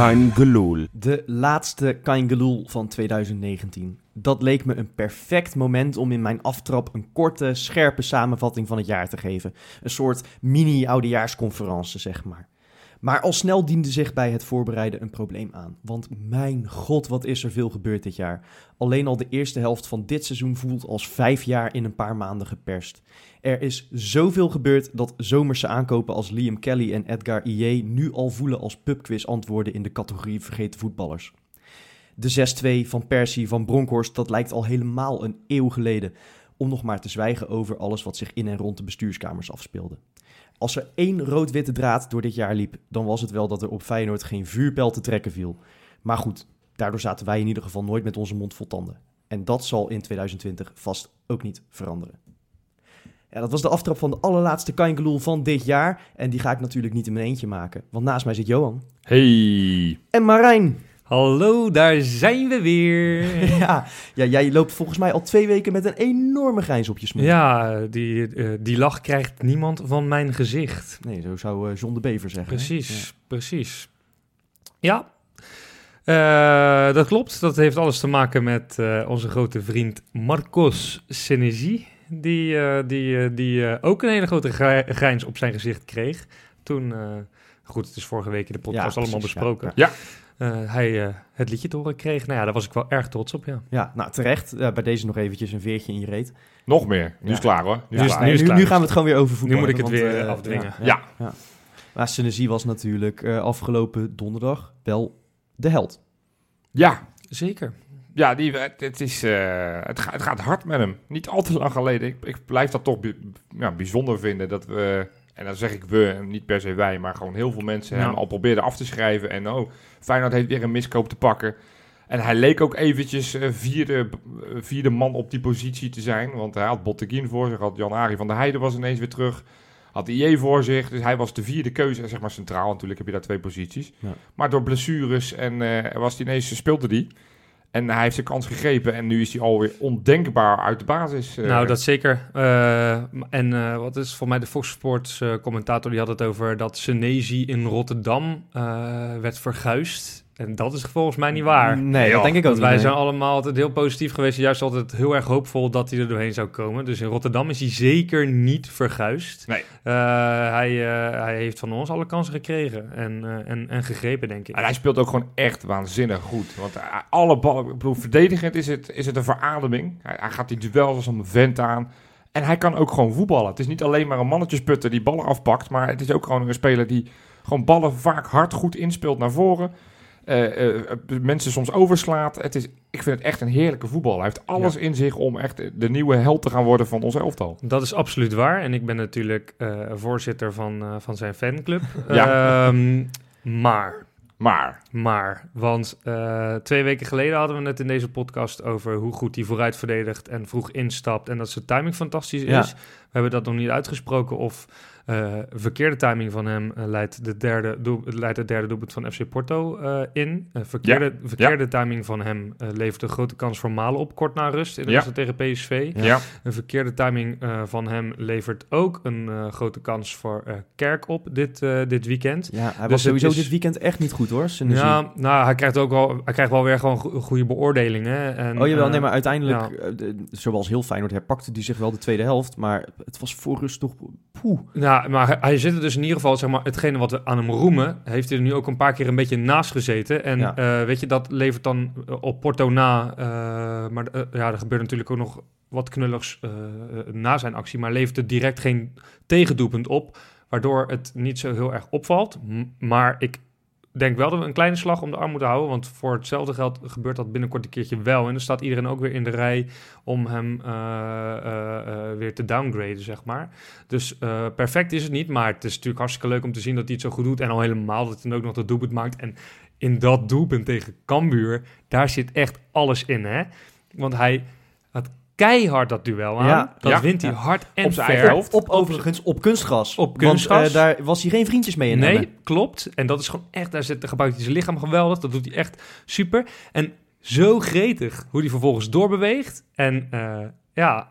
Kein Geloel. De laatste Kaingeloel van 2019. Dat leek me een perfect moment om in mijn aftrap een korte, scherpe samenvatting van het jaar te geven. Een soort mini-oudejaarsconferentie, zeg maar. Maar al snel diende zich bij het voorbereiden een probleem aan. Want mijn god, wat is er veel gebeurd dit jaar. Alleen al de eerste helft van dit seizoen voelt als vijf jaar in een paar maanden geperst. Er is zoveel gebeurd dat zomerse aankopen als Liam Kelly en Edgar IE nu al voelen als pubquiz antwoorden in de categorie vergeten voetballers. De 6-2 van Persie van Bronkhorst, dat lijkt al helemaal een eeuw geleden. Om nog maar te zwijgen over alles wat zich in en rond de bestuurskamers afspeelde. Als er één rood-witte draad door dit jaar liep, dan was het wel dat er op Feyenoord geen vuurpijl te trekken viel. Maar goed, daardoor zaten wij in ieder geval nooit met onze mond vol tanden. En dat zal in 2020 vast ook niet veranderen. Ja, dat was de aftrap van de allerlaatste Kaingeloel van dit jaar. En die ga ik natuurlijk niet in mijn eentje maken. Want naast mij zit Johan. Hey. En Marijn. Hallo, daar zijn we weer. ja, ja, jij loopt volgens mij al twee weken met een enorme grijns op je smoel. Ja, die, uh, die lach krijgt niemand van mijn gezicht. Nee, zo zou uh, John de Bever zeggen. Precies, ja. precies. Ja, uh, dat klopt. Dat heeft alles te maken met onze grote vriend Marcos Senesi. Die, die, die ook een hele grote grijns op zijn gezicht kreeg. Toen, goed, het is vorige week in de podcast ja, allemaal besproken. ja. Uh, hij uh, het liedje te horen kreeg. Nou ja, daar was ik wel erg trots op, ja. Ja, nou terecht. Uh, bij deze nog eventjes een veertje in je reet. Nog meer. Nu ja. is klaar hoor. Nu, ja, is, nu, is nu, nu, gaan we het gewoon weer over voetbal. Nu moet ik het want, weer afdwingen. Ja. ja. Maar Senesi was natuurlijk afgelopen donderdag wel de held. Ja. Zeker. Ja, die, het, is, het, gaat, het gaat hard met hem. Niet al te lang geleden. Ik, ik blijf dat toch ja, bijzonder vinden dat we en dan zeg ik we, niet per se wij, maar gewoon heel veel mensen ja. hem al probeerden af te schrijven. En oh, Feyenoord heeft weer een miskoop te pakken. En hij leek ook eventjes uh, vierde, uh, vierde man op die positie te zijn. Want hij had Botteguin voor zich, had Jan-Ari van der Heijden was ineens weer terug. Had IE voor zich, dus hij was de vierde keuze. Zeg maar centraal natuurlijk heb je daar twee posities. Ja. Maar door blessures en uh, was hij ineens, speelde die. En hij heeft zijn kans gegrepen en nu is hij alweer ondenkbaar uit de basis. Uh. Nou, dat zeker. Uh, en uh, wat is voor mij de Fox Sports commentator, die had het over dat Senezi in Rotterdam werd verguisd. En dat is volgens mij niet waar. Nee, dat denk ik ook Wij zijn allemaal altijd heel positief geweest. Juist altijd heel erg hoopvol dat hij er doorheen zou komen. Dus in Rotterdam is hij zeker niet verguisd. Nee. Uh, hij, uh, hij heeft van ons alle kansen gekregen en, uh, en, en gegrepen, denk ik. En hij speelt ook gewoon echt waanzinnig goed. Want alle ballen, ik bedoel, verdedigend is het, is het een verademing. Hij, hij gaat die duels als een vent aan. En hij kan ook gewoon voetballen. Het is niet alleen maar een mannetjesputter die ballen afpakt. Maar het is ook gewoon een speler die gewoon ballen vaak hard goed inspeelt naar voren. Uh, uh, mensen soms overslaat. Het is, ik vind het echt een heerlijke voetbal. Hij heeft alles ja. in zich om echt de nieuwe held te gaan worden van ons elftal. Dat is absoluut waar. En ik ben natuurlijk uh, voorzitter van, van zijn fanclub. ja. Um, maar. Maar. Maar. Want twee weken geleden hadden we het in deze podcast over hoe goed hij vooruit verdedigt en vroeg instapt. En dat zijn timing fantastisch is. Ja. We hebben dat nog niet uitgesproken of uh, verkeerde timing van hem uh, leidt, de derde doel, leidt het derde doelpunt van FC Porto uh, in. verkeerde ja. verkeerde ja. timing van hem levert een grote kans voor Malen op kort na rust in de ja. wedstrijd tegen PSV. Ja. Een verkeerde timing van hem levert ook een grote kans voor Kerk op dit, dit weekend. Ja, hij dus was sowieso is, dit weekend echt niet goed hoor. Ja, nou, hij krijgt ook wel, hij krijgt wel weer gewoon go goede beoordelingen. En, oh jawel, nee, maar uiteindelijk, zoals heel Feyenoord, herpakte hij zich wel de tweede helft, maar het was voor rust toch... Poeh. Ja, maar hij zit er dus in ieder geval, zeg maar, hetgene wat we aan hem roemen, heeft hij er nu ook een paar keer een beetje naast gezeten. En ja. uh, weet je, dat levert dan op Porto na. Uh, maar uh, ja, er gebeurt natuurlijk ook nog wat knulligs na zijn actie, maar levert het direct geen tegendoelpunt op. Waardoor het niet zo heel erg opvalt. M maar ik denk wel dat we een kleine slag om de arm moeten houden. Want voor hetzelfde geld gebeurt dat binnenkort een keertje wel. En dan staat iedereen ook weer in de rij om hem uh, uh, uh, weer te downgraden, zeg maar. Dus perfect is het niet. Maar het is natuurlijk hartstikke leuk om te zien dat hij het zo goed doet. En al helemaal dat hij ook nog dat doelpunt maakt. En in dat doelpunt tegen Cambuur, daar zit echt alles in, hè. Want hij had keihard dat duel aan. Ja, dat ja, wint hij ja. hard en Op zijn. Op overigens op kunstgras. Op kunstgras. Want, uh, daar was hij geen vriendjes mee in Nee, hebben. klopt. En dat is gewoon echt, daar zit, gebruikt hij zijn lichaam geweldig. Dat doet hij echt super. En zo gretig hoe hij vervolgens doorbeweegt. En uh, ja,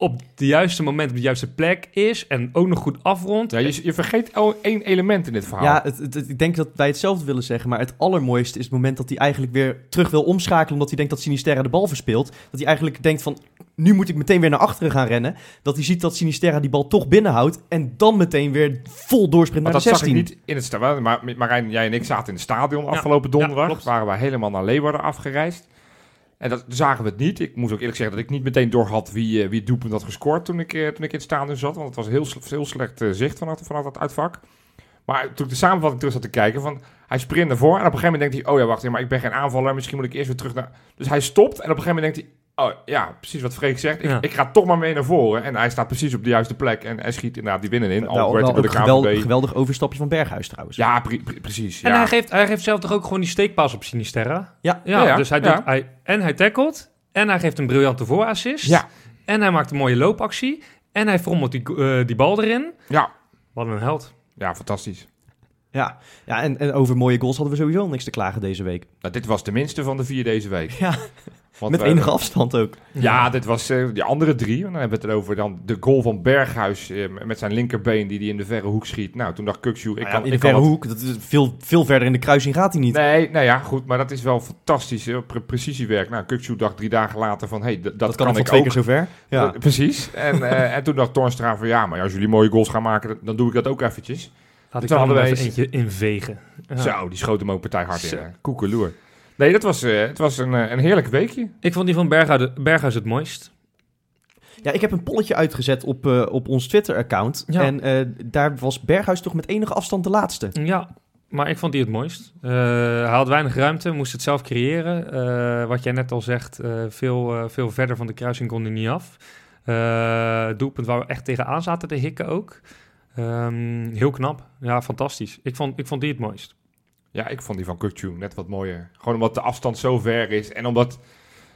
op de juiste moment op de juiste plek is en ook nog goed afrondt. Ja, je, je vergeet al één element in dit verhaal. Ja, het, het- ik denk dat wij hetzelfde willen zeggen, maar het allermooiste is het moment dat hij eigenlijk weer terug wil omschakelen, omdat hij denkt dat Sinisterra de bal verspeelt. Dat hij eigenlijk denkt van, nu moet ik meteen weer naar achteren gaan rennen. Dat hij ziet dat Sinisterra die bal toch binnenhoudt en dan meteen weer vol doorsprint naar dat de zag ik 16. niet in het stadion. Maar Marijn, jij en ik zaten in het stadion Ja, afgelopen ja, donderdag. klopt. waren wij helemaal naar Leeuwarden afgereisd. En dat zagen we het niet. Ik moet ook eerlijk zeggen dat ik niet meteen doorhad wie, eh, wie het doelpunt had gescoord toen ik, eh, toen ik in het stadion zat. Want het was heel, heel slecht eh, zicht vanaf, vanaf dat uitvak. Maar toen ik de samenvatting terug zat te kijken, van, hij sprint voren. En op een gegeven moment denkt hij, oh ja, wacht maar ik ben geen aanvaller. Misschien moet ik eerst weer terug naar... Dus hij stopt en op een gegeven moment denkt hij, oh ja, precies wat Freek zegt. Ik, Ja. ik ga toch maar mee naar voren. En hij staat precies op de juiste plek. En hij schiet inderdaad die binnen in. Wel, Al werd wel hij door een de geweldig, overstapje van Berghuis trouwens. Ja, pre- pre- precies. En ja. hij, geeft, hij geeft zelf toch ook gewoon die steekpas op Sinisterra? Ja. Ja, Ja, ja, dus hij ja. doet, hij, en hij tackelt, en hij geeft een briljante voorassist, Ja. en hij maakt een mooie loopactie, en hij frommelt die, eh, die bal erin. Ja. Wat een held. Ja, fantastisch. Ja, ja en, en over mooie goals hadden we sowieso niks te klagen deze week. Nou, dit was de minste van de vier deze week. Ja, Met enige afstand ook. Ja, dit was eh, die andere drie. Dan hebben we het erover. Dan de goal van Berghuis eh, met zijn linkerbeen die hij in de verre hoek schiet. Nou, toen dacht Kukshoe... Ik Nou ja, kan, in de ik verre hoek, dat is veel, veel verder in de kruising gaat hij niet. Nee, nou ja, goed. Maar dat is wel fantastisch. hè, pre- precisiewerk. Nou, Kukshoe dacht drie dagen later van... Hé, hey, dat, dat kan, ik twee ook. keer zover. Ja. Eh, precies. En, eh, en toen dacht Tornstra van... Ja, maar als jullie mooie goals gaan maken, dan doe ik dat ook eventjes. Laat ik er even eentje invegen. Ja. Zo, die schoot hem ook partij hard in. Koekeloer. Nee, dat was, eh, het was een, eh, een heerlijk weekje. Ik vond die van Berghuis, Berghuis het mooist. Ja, ik heb een polletje uitgezet op, eh, op ons Twitter-account. Ja. En eh, daar was Berghuis toch met enige afstand de laatste. Ja, maar ik vond die het mooist. Eh, hij had weinig ruimte, moest het zelf creëren. Eh, wat jij net al zegt, eh, veel, eh, veel verder van de kruising kon hij niet af. Eh, doelpunt waar we echt tegenaan zaten te hikken ook. Ehm, heel knap. Ja, fantastisch. Ik vond, ik vond die het mooist. Ja, ik vond die van Kukcu net wat mooier. Gewoon omdat de afstand zo ver is. En omdat...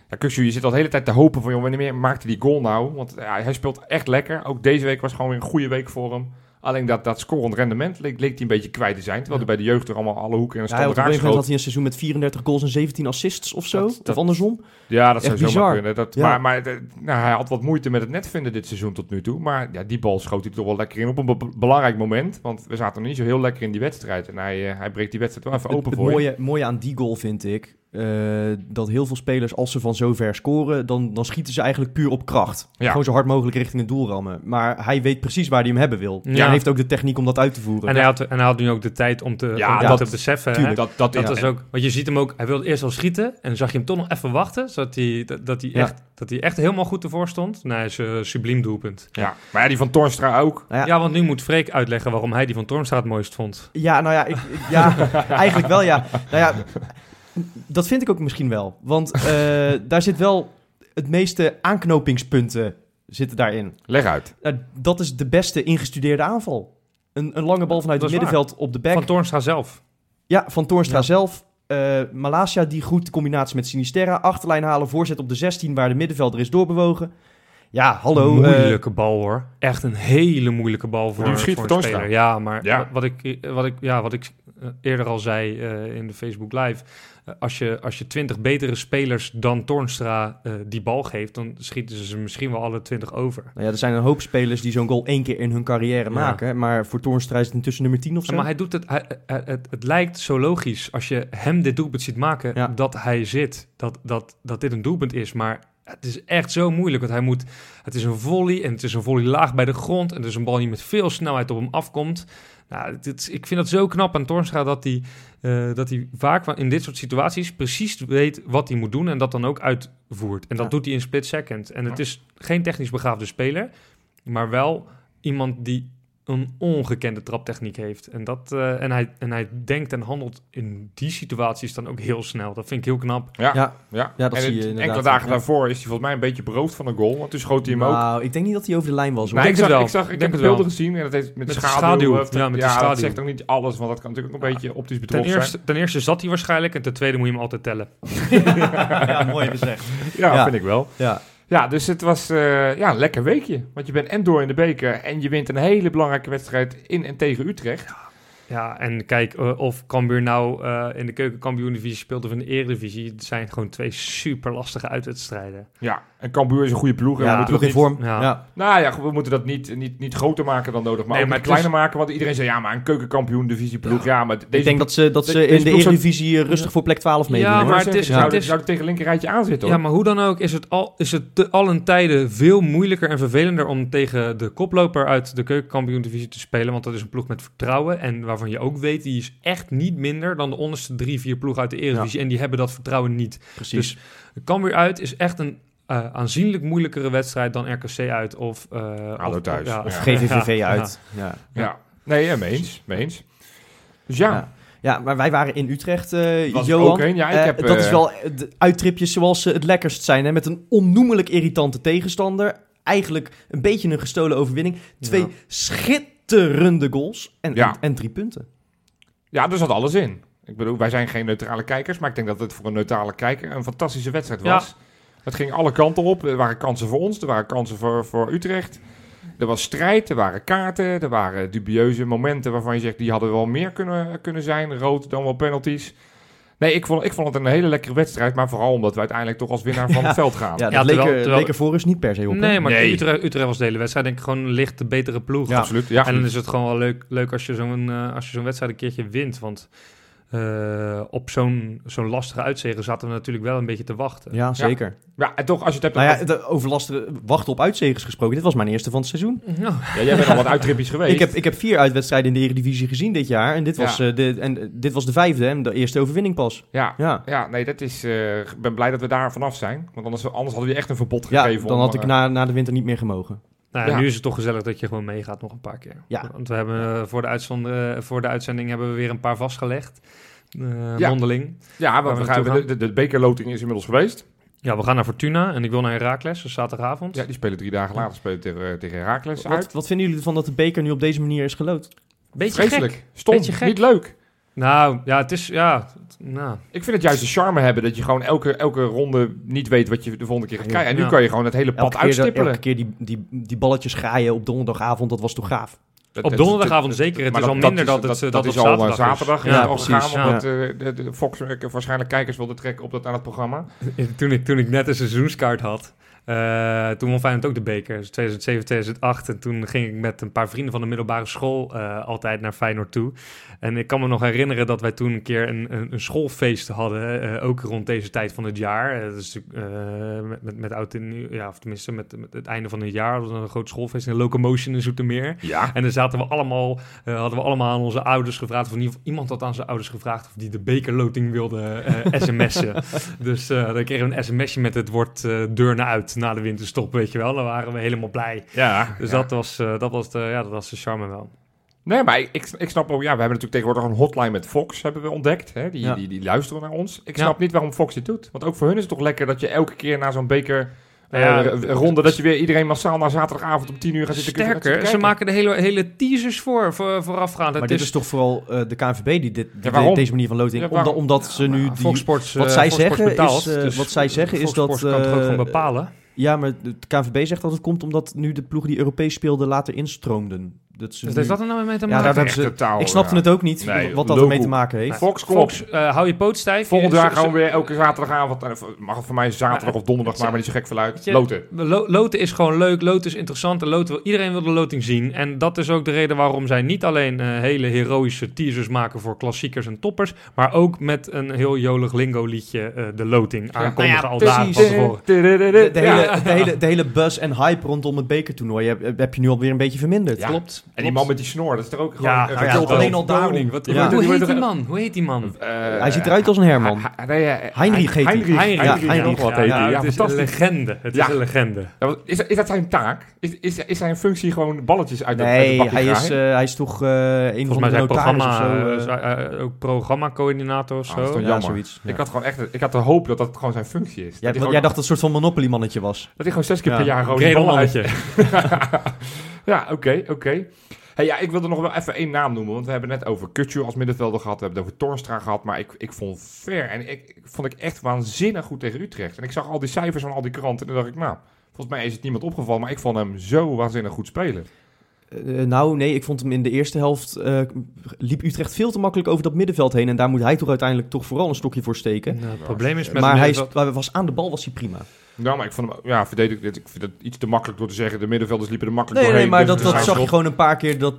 Ja, je zit al de hele tijd te hopen van... Joh, wanneer maakt hij die goal nou? Want hij speelt echt lekker. Ook deze week was gewoon weer een goede week voor hem. Alleen dat, dat scorend rendement leek, leek hij een beetje kwijt te zijn. Terwijl hij bij de jeugd er allemaal alle hoeken en Ja, hij had stand op een gegeven moment raak had hij een seizoen met 34 goals en 17 assists of zo. Dat- dat- of andersom. Ja, dat zou Echt zomaar bizar. kunnen. Dat, Ja. Maar, maar de- nou, hij had wat moeite met het net vinden dit seizoen tot nu toe. Maar ja, die bal schoot hij toch wel lekker in op een be- belangrijk moment. Want we zaten nog niet zo heel lekker in die wedstrijd. En hij, eh, hij breekt die wedstrijd wel even open het voor je. mooie, mooie aan die goal vind ik... eh, dat heel veel spelers, als ze van zo ver scoren... dan, dan schieten ze eigenlijk puur op kracht. Ja. Gewoon zo hard mogelijk richting het doel rammen. Maar hij weet precies waar hij hem hebben wil. Ja. Hij heeft ook de techniek om dat uit te voeren. En hij, had, en hij had nu ook de tijd om te, Ja, om dat- te beseffen. tuurlijk. Dat, dat, Dat ja. is ook, want je ziet hem ook, hij wilde eerst al schieten en dan zag je hem toch nog even wachten, zodat hij, dat, dat hij, Ja. echt, dat hij echt helemaal goed ervoor stond. Nee, is een subliem doelpunt. Ja, maar ja, die van Torstra ook. Nou Ja. want nu moet Freek uitleggen waarom hij die van Toornstra het mooist vond. Ja, nou ja, ik- ja eigenlijk wel ja. Nou ja, dat vind ik ook misschien wel. Want eh, daar zit wel het meeste aanknopingspunten zitten daarin. Leg uit. Nou, dat is de beste ingestudeerde aanval. Een, een lange bal vanuit het middenveld op de back. Van Toornstra zelf. ja, van Toornstra Ja. zelf. Eh Malasia die goed de combinatie met Sinisterra. Achterlijn halen, voorzet op de 16 waar de middenvelder is doorbewogen. Ja, hallo. eh, moeilijke bal hoor. Echt een hele moeilijke bal voor, voor een Toornstra. speler. Ja, maar Ja. Wat, wat ik, wat ik, ja, wat ik eh, eerder al zei eh, in de Facebook Live. eh, als, je, als je twintig betere spelers dan Toornstra eh, die bal geeft, dan schieten ze ze misschien wel alle twintig over. nou ja, er zijn een hoop spelers die zo'n goal één keer in hun carrière Ja. maken. Maar voor Toornstra is het intussen nummer 10 of zo. Ja, maar hij doet het, hij, hij- het, het lijkt zo logisch als je hem dit doelpunt ziet maken, Ja. dat hij zit, dat, dat, dat dit een doelpunt is. Maar het is echt zo moeilijk, want hij moet, het is een volley en het is een volley laag bij de grond en het is een bal die met veel snelheid op hem afkomt. Nou, dit, ik vind het zo knap aan Torstra dat hij, eh, dat hij vaak in dit soort situaties precies weet wat hij moet doen en dat dan ook uitvoert. En dat Ja. doet hij in split second. En het is geen technisch begaafde speler, maar wel iemand die een ongekende traptechniek heeft. En, dat, eh, en, hij, en hij denkt en handelt in die situaties dan ook heel snel. Dat vind ik heel knap. Ja, Ja. ja. Ja, dat en zie je het- inderdaad, enkele dagen ja. daarvoor is hij volgens mij een beetje beroofd van een goal. Want toen schoot hij hem ook. Nou, ik denk niet dat hij over de lijn was. hoor. Nee, ik denk zag, het ik wel. zag, ik Denk heb het beelden wel. gezien en dat heeft met, Met de schaduw. schaduw. heeft- Ja, met de dat schaduw. zegt ook niet alles, want dat kan natuurlijk ook een beetje optisch Ten bedrog zijn. eerste, ten eerste zat hij waarschijnlijk en ten tweede moet je hem altijd tellen. ja, mooi gezegd. Ja, Ja. vind ik wel. Ja. Ja, dus het was eh, ja, een lekker weekje. Want je bent en door in de beker en je wint een hele belangrijke wedstrijd in en tegen Utrecht. Ja, en kijk uh, of Cambuur nou uh, in de keukenkampioen-divisie speelt of in de eredivisie. Het zijn gewoon twee super lastige uitwedstrijden. Ja, en Cambuur is een goede ploeg. Ja, we ploeg in vorm. Ja. Ja. Nou ja, we moeten dat niet, niet, niet groter maken dan nodig, maar, Nee, maar het kleiner maken. Want iedereen zei, ja, maar een keukenkampioen-divisie ploeg, ja, maar deze ik denk dat ze, dat ze in de ploeg zou- Eredivisie eh, rustig voor plek 12 meedoen. Ja, hoor. maar het is- zou, het is- zou er tegen linkerrijtje aan zitten, Ja, hoor. maar hoe dan ook is het, al, is het te allen tijden veel moeilijker en vervelender om tegen de koploper uit de keukenkampioen-divisie te spelen. Want dat is een ploeg met vertrouwen en waarvan je ook weet, die is echt niet minder dan de onderste drie, vier ploegen uit de eredivisie. En die hebben dat vertrouwen niet. Precies. Dus Cambuur uit is echt een eh, aanzienlijk moeilijkere wedstrijd dan RKC uit of... eh, ADO of- thuis. Ja, of. GVVV Ja, uit. Ja. Ja, nee, ja, meens, meens. Dus ja, Ja. Ja, maar wij waren in Utrecht, eh Was ik Johan. ook heen. Ja, ik heb, dat is wel de uittripjes zoals ze het lekkerst zijn. Hè? Met een onnoemelijk irritante tegenstander. Eigenlijk een beetje een gestolen overwinning. Twee Ja. schitterende goals en, Ja. en, en drie punten. ja, er zat alles in. Ik bedoel, wij zijn geen neutrale kijkers, maar ik denk dat het voor een neutrale kijker een fantastische wedstrijd Ja. Het ging alle kanten op. Er waren kansen voor ons, er waren kansen voor, voor Utrecht. Er was strijd, er waren kaarten, er waren dubieuze momenten waarvan je zegt, die hadden wel meer kunnen, kunnen zijn. Rood, dan wel penalties. Nee, ik vond, ik vond het een hele lekkere wedstrijd, maar vooral omdat we uiteindelijk toch als winnaar van Ja. het veld gaan. Ja, dat Ja, leek, terwijl- er- terwijl- leek ervoor is niet per se op. Nee, maar Nee. Utrecht, Utrecht was de hele wedstrijd denk ik gewoon licht de betere ploeg. Ja. Absoluut. Ja, En dan is het gewoon wel leuk, leuk als je zo'n eh, als je zo'n wedstrijd een keertje wint. Want eh, op zo'n zo'n lastige uitzegen zaten we natuurlijk wel een beetje te wachten. Ja, zeker. ja, en toch, als je het hebt Nou ja, over- lastige wachten op uitzegers gesproken. Dit was mijn eerste van het seizoen. Ja. Ja, jij bent al wat uittripjes geweest. Ik heb, ik heb vier uitwedstrijden in de Eredivisie gezien dit jaar. En dit was, Ja. eh, de, en, eh, dit was de vijfde en de eerste overwinning pas. Ja, Ja, ja, nee, dat is... eh, Ik ben blij dat we daar vanaf zijn. Want anders, anders hadden we echt een verbod ja gegeven. dan om, had ik na, na de winter niet meer gemogen. Nou, ja, Ja. Nu is het toch gezellig dat je gewoon meegaat nog een paar keer. Ja. Want we hebben eh, voor, de uitzond, eh, voor de uitzending hebben we weer een paar vastgelegd. eh Ja. mondeling. Ja, want we we gaan, naartoe de, de, de bekerloting is inmiddels geweest. Ja, we gaan naar Fortuna en ik wil naar Herakles, dus zaterdagavond. Ja, die spelen drie dagen later spelen tegen, tegen Herakles uit. Wat, wat vinden jullie ervan dat de beker nu op deze manier is gelood? Beetje Vreselijk. gek. Stom. Beetje gek. Niet leuk. Nou, ja, het is... Ja, nou, Ik vind het juist de charme hebben dat je gewoon elke, elke ronde niet weet wat je de volgende keer gaat krijgen. En nu Ja. kan je gewoon het hele pad Elke keer, uitstippelen. elke keer die, die, die balletjes graaien op donderdagavond, dat was toch gaaf? Dat- op dat- donderdagavond dat- zeker. Het maar is al dat- minder dat dat, het dat, dat is op al zaterdag is. zaterdag Ja, eh, al precies. Omdat eh, de, de Fox eh, waarschijnlijk kijkers wilde trekken op dat, aan het programma. toen, ik, toen ik net een seizoenskaart had, eh, toen won Feyenoord ook de beker. Dus 2007, 2008. En toen ging ik met een paar vrienden van de middelbare school eh, altijd naar Feyenoord toe. En ik kan me nog herinneren dat wij toen een keer een, een, een schoolfeest hadden. eh, ook rond deze tijd van het jaar. Eh, met, met, met oud en nieuw, ja, of tenminste met, met het einde van het jaar. Was een groot schoolfeest in Locomotion in Zoetermeer. Ja. En dan zaten we allemaal, hadden we allemaal aan onze ouders gevraagd, of in ieder geval iemand had aan zijn ouders gevraagd of die de bekerloting wilde sms'en. dus dan kregen we een sms'je met het woord deur naar uit na de winterstop, weet je wel. Dan waren we helemaal blij. Ja. Dus ja. dat, was, eh, dat, was de, ja, dat was de charme wel. Nee, maar ik, ik, snap ook, ja, we hebben natuurlijk tegenwoordig een hotline met Fox, hebben we ontdekt. Hè? Die, Ja. die, die luisteren naar ons. Ik Ja. snap niet waarom Fox dit doet. Want ook voor hun is het toch lekker dat je elke keer na zo'n beker eh, Ja, ronde, dat je weer iedereen massaal na zaterdagavond om 10 uur gaat zitten Sterker, ze maken de hele, hele teasers voor, voor voorafgaand. Maar Het dit is, is toch vooral eh, de KNVB die, dit, die deze manier van loting... Ja, omdat, waarom? omdat ze nu... Die, Fox Sports, wat zij Fox Sports zeggen betaalt, is, dus wat zij zeggen is dat, kan het ook eh, gewoon bepalen. Ja, maar de KNVB zegt dat het komt omdat nu de ploegen die Europees speelden later instroomden. Dat ze Dus nu- is dat er nou mee te Ja, maken? daar Echt ze... totaal, Ik snapte ja. het ook niet, Nee, wat dat ermee te maken heeft. Fox, kom. Fox, eh, hou je poot stijf. Volgend jaar gaan we weer elke zaterdagavond, eh, mag het voor mij zaterdag of donderdag, maar maar niet zo gek je, loten. Lo- Loten is gewoon leuk, loten is interessant en loten, wil- iedereen wil de loting zien. En dat is ook de reden waarom zij niet alleen eh, hele heroïsche teasers maken voor klassiekers en toppers, maar ook met een heel jolig lingo liedje eh, de loting aankondigen al dagen van tevoren. De, Ja. hele, de, hele, de hele buzz en hype rondom het bekertoernooi heb, heb je nu alweer een beetje verminderd. Ja. Klopt. En die man met die snor, dat is er ook gewoon... Ja, een nou alleen al daarom. Koning, wat- Ja. Hoe Die heet die man? Hoe heet die man? Eh, Hij ziet eruit als een Herman. nee, Heinrich heet. Heinrich. Heinrich, Heinrich, Heinrich. nog wat Ja, heet ja, hij. Ja, het is een fantastisch. legende. Het Ja. is een legende. Is, is dat zijn taak? Is, is, is zijn functie gewoon balletjes uit de, uit de Nee, hij is, eh, hij is toch eh een Volgens van mij de zijn programma, ook programma-coördinator of Ah, dat is zo. toch ja, jammer. zoiets. Ja. Ik had gewoon echt, ik had de hoop dat dat gewoon zijn functie is. Jij dacht dat het een soort van Monopoly-mannetje was. dat hij gewoon zes keer per jaar gewoon ballen ja, oké, oké. Hey, ja, ik wilde nog wel even één naam noemen, want we hebben net over Kutju als middenvelder gehad, we hebben het over Torstra gehad, maar ik, ik vond ver en ik, ik vond ik echt waanzinnig goed tegen Utrecht. En ik zag al die cijfers van al die kranten en toen dacht ik, nou, volgens mij is het niemand opgevallen, maar ik vond hem zo waanzinnig goed spelen. Uh, nou, nee, ik vond hem in de eerste helft... Uh, liep Utrecht veel te makkelijk over dat middenveld heen. En daar moet hij toch uiteindelijk toch vooral een stokje voor steken. Nou, het probleem is met maar hij was aan de bal was hij prima. Nou, maar ik vond hem, ja, verdedig, ik vind het iets te makkelijk door te zeggen. De middenvelders liepen er makkelijk nee, doorheen. Nee, maar dus dat, dat zag je gewoon een paar keer. Dat,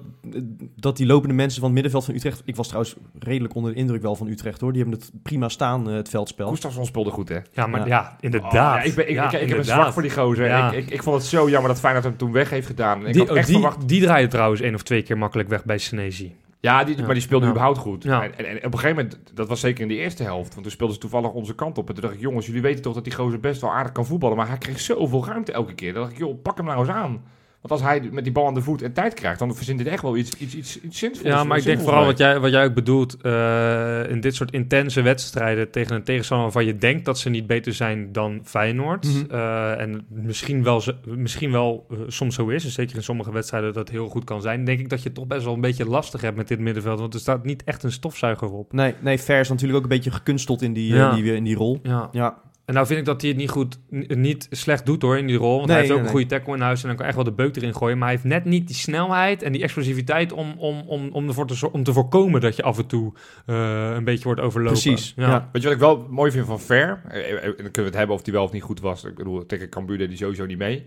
dat die lopende mensen van het middenveld van Utrecht... Ik was trouwens redelijk onder de indruk wel van Utrecht, hoor. Die hebben het prima staan, uh, het veldspel. Gustafsson speelde goed, hè? Ja, maar ja, ja inderdaad. Oh, ja, ik, ben, ik, ik, ik heb een zwak voor die gozer. Ik, ik, ik, vond het zo jammer dat Feyenoord hem toen weg heeft gedaan. Ik die, had echt die, verwacht... die draaide trouwens één of twee keer makkelijk weg bij Senesi. Ja, die, maar die speelde überhaupt goed. En, en, en, op een gegeven moment, dat was zeker in de eerste helft, want toen speelden ze toevallig onze kant op. En toen dacht ik, jongens, jullie weten toch dat die gozer best wel aardig kan voetballen, maar hij kreeg zoveel ruimte elke keer. Dan dacht ik, joh, pak hem nou eens aan. Want als hij met die bal aan de voet en tijd krijgt, dan verzint dit echt wel iets, iets, iets, iets zinvols. Ja, maar ik denk vooral wat jij, wat jij ook bedoelt, uh, in dit soort intense wedstrijden tegen een tegenstander waarvan je denkt dat ze niet beter zijn dan Feyenoord. Mm -hmm. uh, en misschien wel, misschien wel uh, soms zo is, en zeker in sommige wedstrijden dat heel goed kan zijn, denk ik dat je toch best wel een beetje lastig hebt met dit middenveld. Want er staat niet echt een stofzuiger op. Nee, nee Ver is natuurlijk ook een beetje gekunsteld in die, ja. die, in die rol. Ja. ja. En nou vind ik dat hij het niet goed, niet slecht doet hoor in die rol. Want nee, hij heeft ook nee, een goede tackle in huis en dan kan echt wel de beuk erin gooien. Maar hij heeft net niet die snelheid en die explosiviteit om, om, om, om, ervoor te, om te voorkomen dat je af en toe uh, een beetje wordt overlopen. Precies. Ja. Ja. Weet je wat ik wel mooi vind van Ver? En dan kunnen we het hebben of hij wel of niet goed was. Ik bedoel, tegen Cambuur deed hij sowieso niet mee.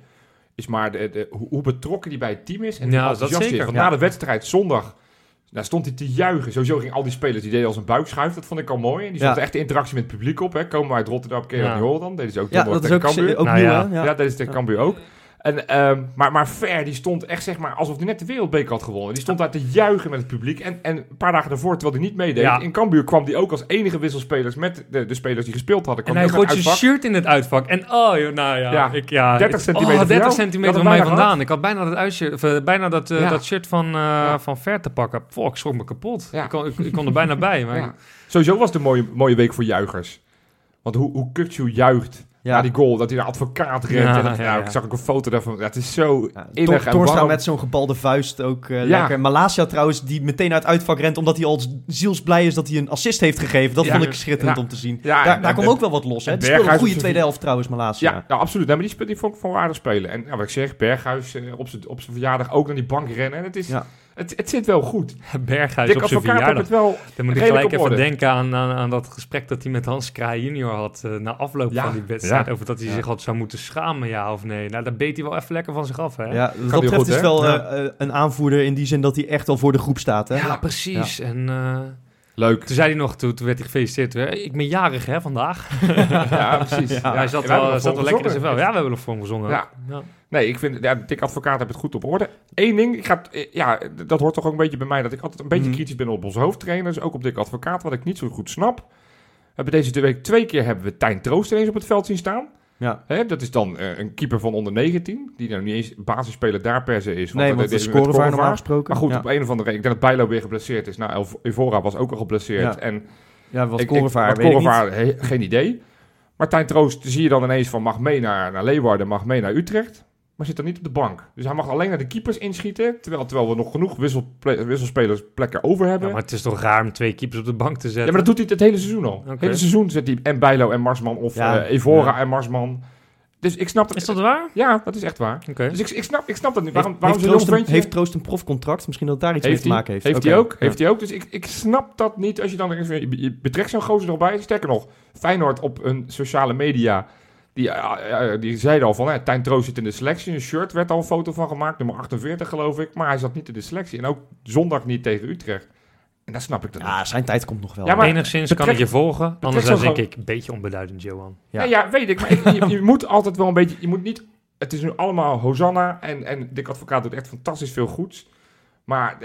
Is maar de, de, hoe betrokken hij bij het team is. En ja, dat zeker. Want na de wedstrijd zondag daar stond hij te juichen. Sowieso ging al die spelers, die deden als een buikschuif. Dat vond ik al mooi. En die stond ja. echt de interactie met het publiek op. Hè. Komen we uit Rotterdam, keer ja. niet horen dan. Deden ze ook ja, dat is ook, ook nou, nieuw, ja. ja. ja, dat is de Cambuur ook. En, um, maar, maar Ver, die stond echt zeg maar alsof hij net de wereldbeker had gewonnen. Die stond daar te juichen met het publiek. En, en een paar dagen daarvoor, terwijl hij niet meedeed, ja. in Cambuur kwam hij ook als enige wisselspelers met de, de spelers die gespeeld hadden. En hij gooit zijn shirt in het uitvak. En oh, joh, nou ja. ja, ik, ja 30 centimeter oh, 30 centimeter van mij vandaan. Ik had bijna dat, uitshirt, of, uh, bijna dat, uh, dat shirt van, uh, ja. van Ver te pakken. Volk, ik schrok me kapot. Ik kon, ik, ik, kon er bijna bij. Maar Sowieso was het een mooie, mooie week voor juichers. Want hoe, hoe juicht ja. Na die goal, dat hij naar advocaat rent. Ja, en dat, ja, nou, Ik zag ook een foto daarvan. het is zo ja, innig en warm. met zo'n gebalde vuist ook uh, lekker. Malasia trouwens, die meteen uit het uitvak rent... omdat hij al zielsblij is dat hij een assist heeft gegeven. Dat vond ik schitterend om te zien. daar daar kwam ook wel wat los. Hè? Het speelde een goede tweede helft trouwens, Malasia. Ja, nou, absoluut. Nee, maar die, die vond ik van spelen. En wat ik zeg, Berghuis uh, op zijn verjaardag ook naar die bank rennen. En het is... Het, het zit wel goed. Berghuis Dick op zijn verjaardag. Het wel Dan moet ik gelijk even denken aan, aan, aan, dat gesprek dat hij met Hans Kraai junior had... Uh, na afloop ja, van die wedstrijd. Ja. Over dat hij ja. zich had zou moeten schamen, ja of nee. Nou, daar beet hij wel even lekker van zich af, hè? Ja, dat betreft goed, is wel uh, een aanvoerder in die zin dat hij echt al voor de groep staat, hè? Ja, precies. En... Uh, Leuk. Toen zei hij nog, toen, toen werd hij gefeliciteerd. Ik ben jarig hè, vandaag. ja, precies. Ja, hij zat wel, zat wel lekker in zijn vel. Ja, we hebben nog voor hem gezongen. Ja. ja. Nee, ik vind, ja, Dick Advocaat heeft het goed op orde. Eén ding, ik ga, ja, dat hoort toch ook een beetje bij mij, dat ik altijd een beetje mm. kritisch ben op onze hoofdtrainers, ook op Dick Advocaat, wat ik niet zo goed snap. We hebben deze week twee keer hebben we Tijn Troost ineens op het veld zien staan. Ja. Hè, dat is dan uh, een keeper van onder 19, die nou niet eens basisspeler daar per se is. Nee, want de, de normaal gesproken. Maar goed, ja. op een of andere reden, ik denk dat Bijlo weer geblesseerd is. Nou, Evora was ook al geblesseerd. Ja. En ja, wat scorevaar, he, geen idee. Maar Tijn Troost zie je dan ineens van mag mee naar, naar Leeuwarden, mag mee naar Utrecht maar zit dan niet op de bank. Dus hij mag alleen naar de keepers inschieten, terwijl, terwijl we nog genoeg wisselspelers plekken over hebben. Ja, maar het is toch raar om twee keepers op de bank te zetten? Ja, maar dat doet hij het hele seizoen al. Okay. Het hele seizoen zet hij en Bijlo en Marsman of ja, uh, Evora ja. en Marsman. Dus ik snap het. Is dat waar? Ja, dat is echt waar. Okay. Dus ik, ik, snap, ik snap dat niet. Waarom, heeft, waarom heeft, Troost een, heeft Troost een profcontract? Misschien dat daar iets heeft mee te maken heeft. Heeft okay. hij ook? Heeft hij ook? Dus ik, ik snap dat niet als je dan je betrekt zo'n gozer erbij. Sterker nog, Feyenoord op hun sociale media die, die zeiden al van, hè, Tijn Troost zit in de selectie. Een shirt werd al een foto van gemaakt, nummer 48 geloof ik. Maar hij zat niet in de selectie. En ook zondag niet tegen Utrecht. En dat snap ik dan Ja, zijn tijd komt nog wel. Ja, maar Enigszins kan ik je volgen. Anders denk gewoon... ik, een beetje onbeduidend, Johan. Ja, ja, ja weet ik. Maar ik, je, je, moet altijd wel een beetje... Je moet niet... Het is nu allemaal Hosanna. En, en Dick Advocaat doet echt fantastisch veel goeds. Maar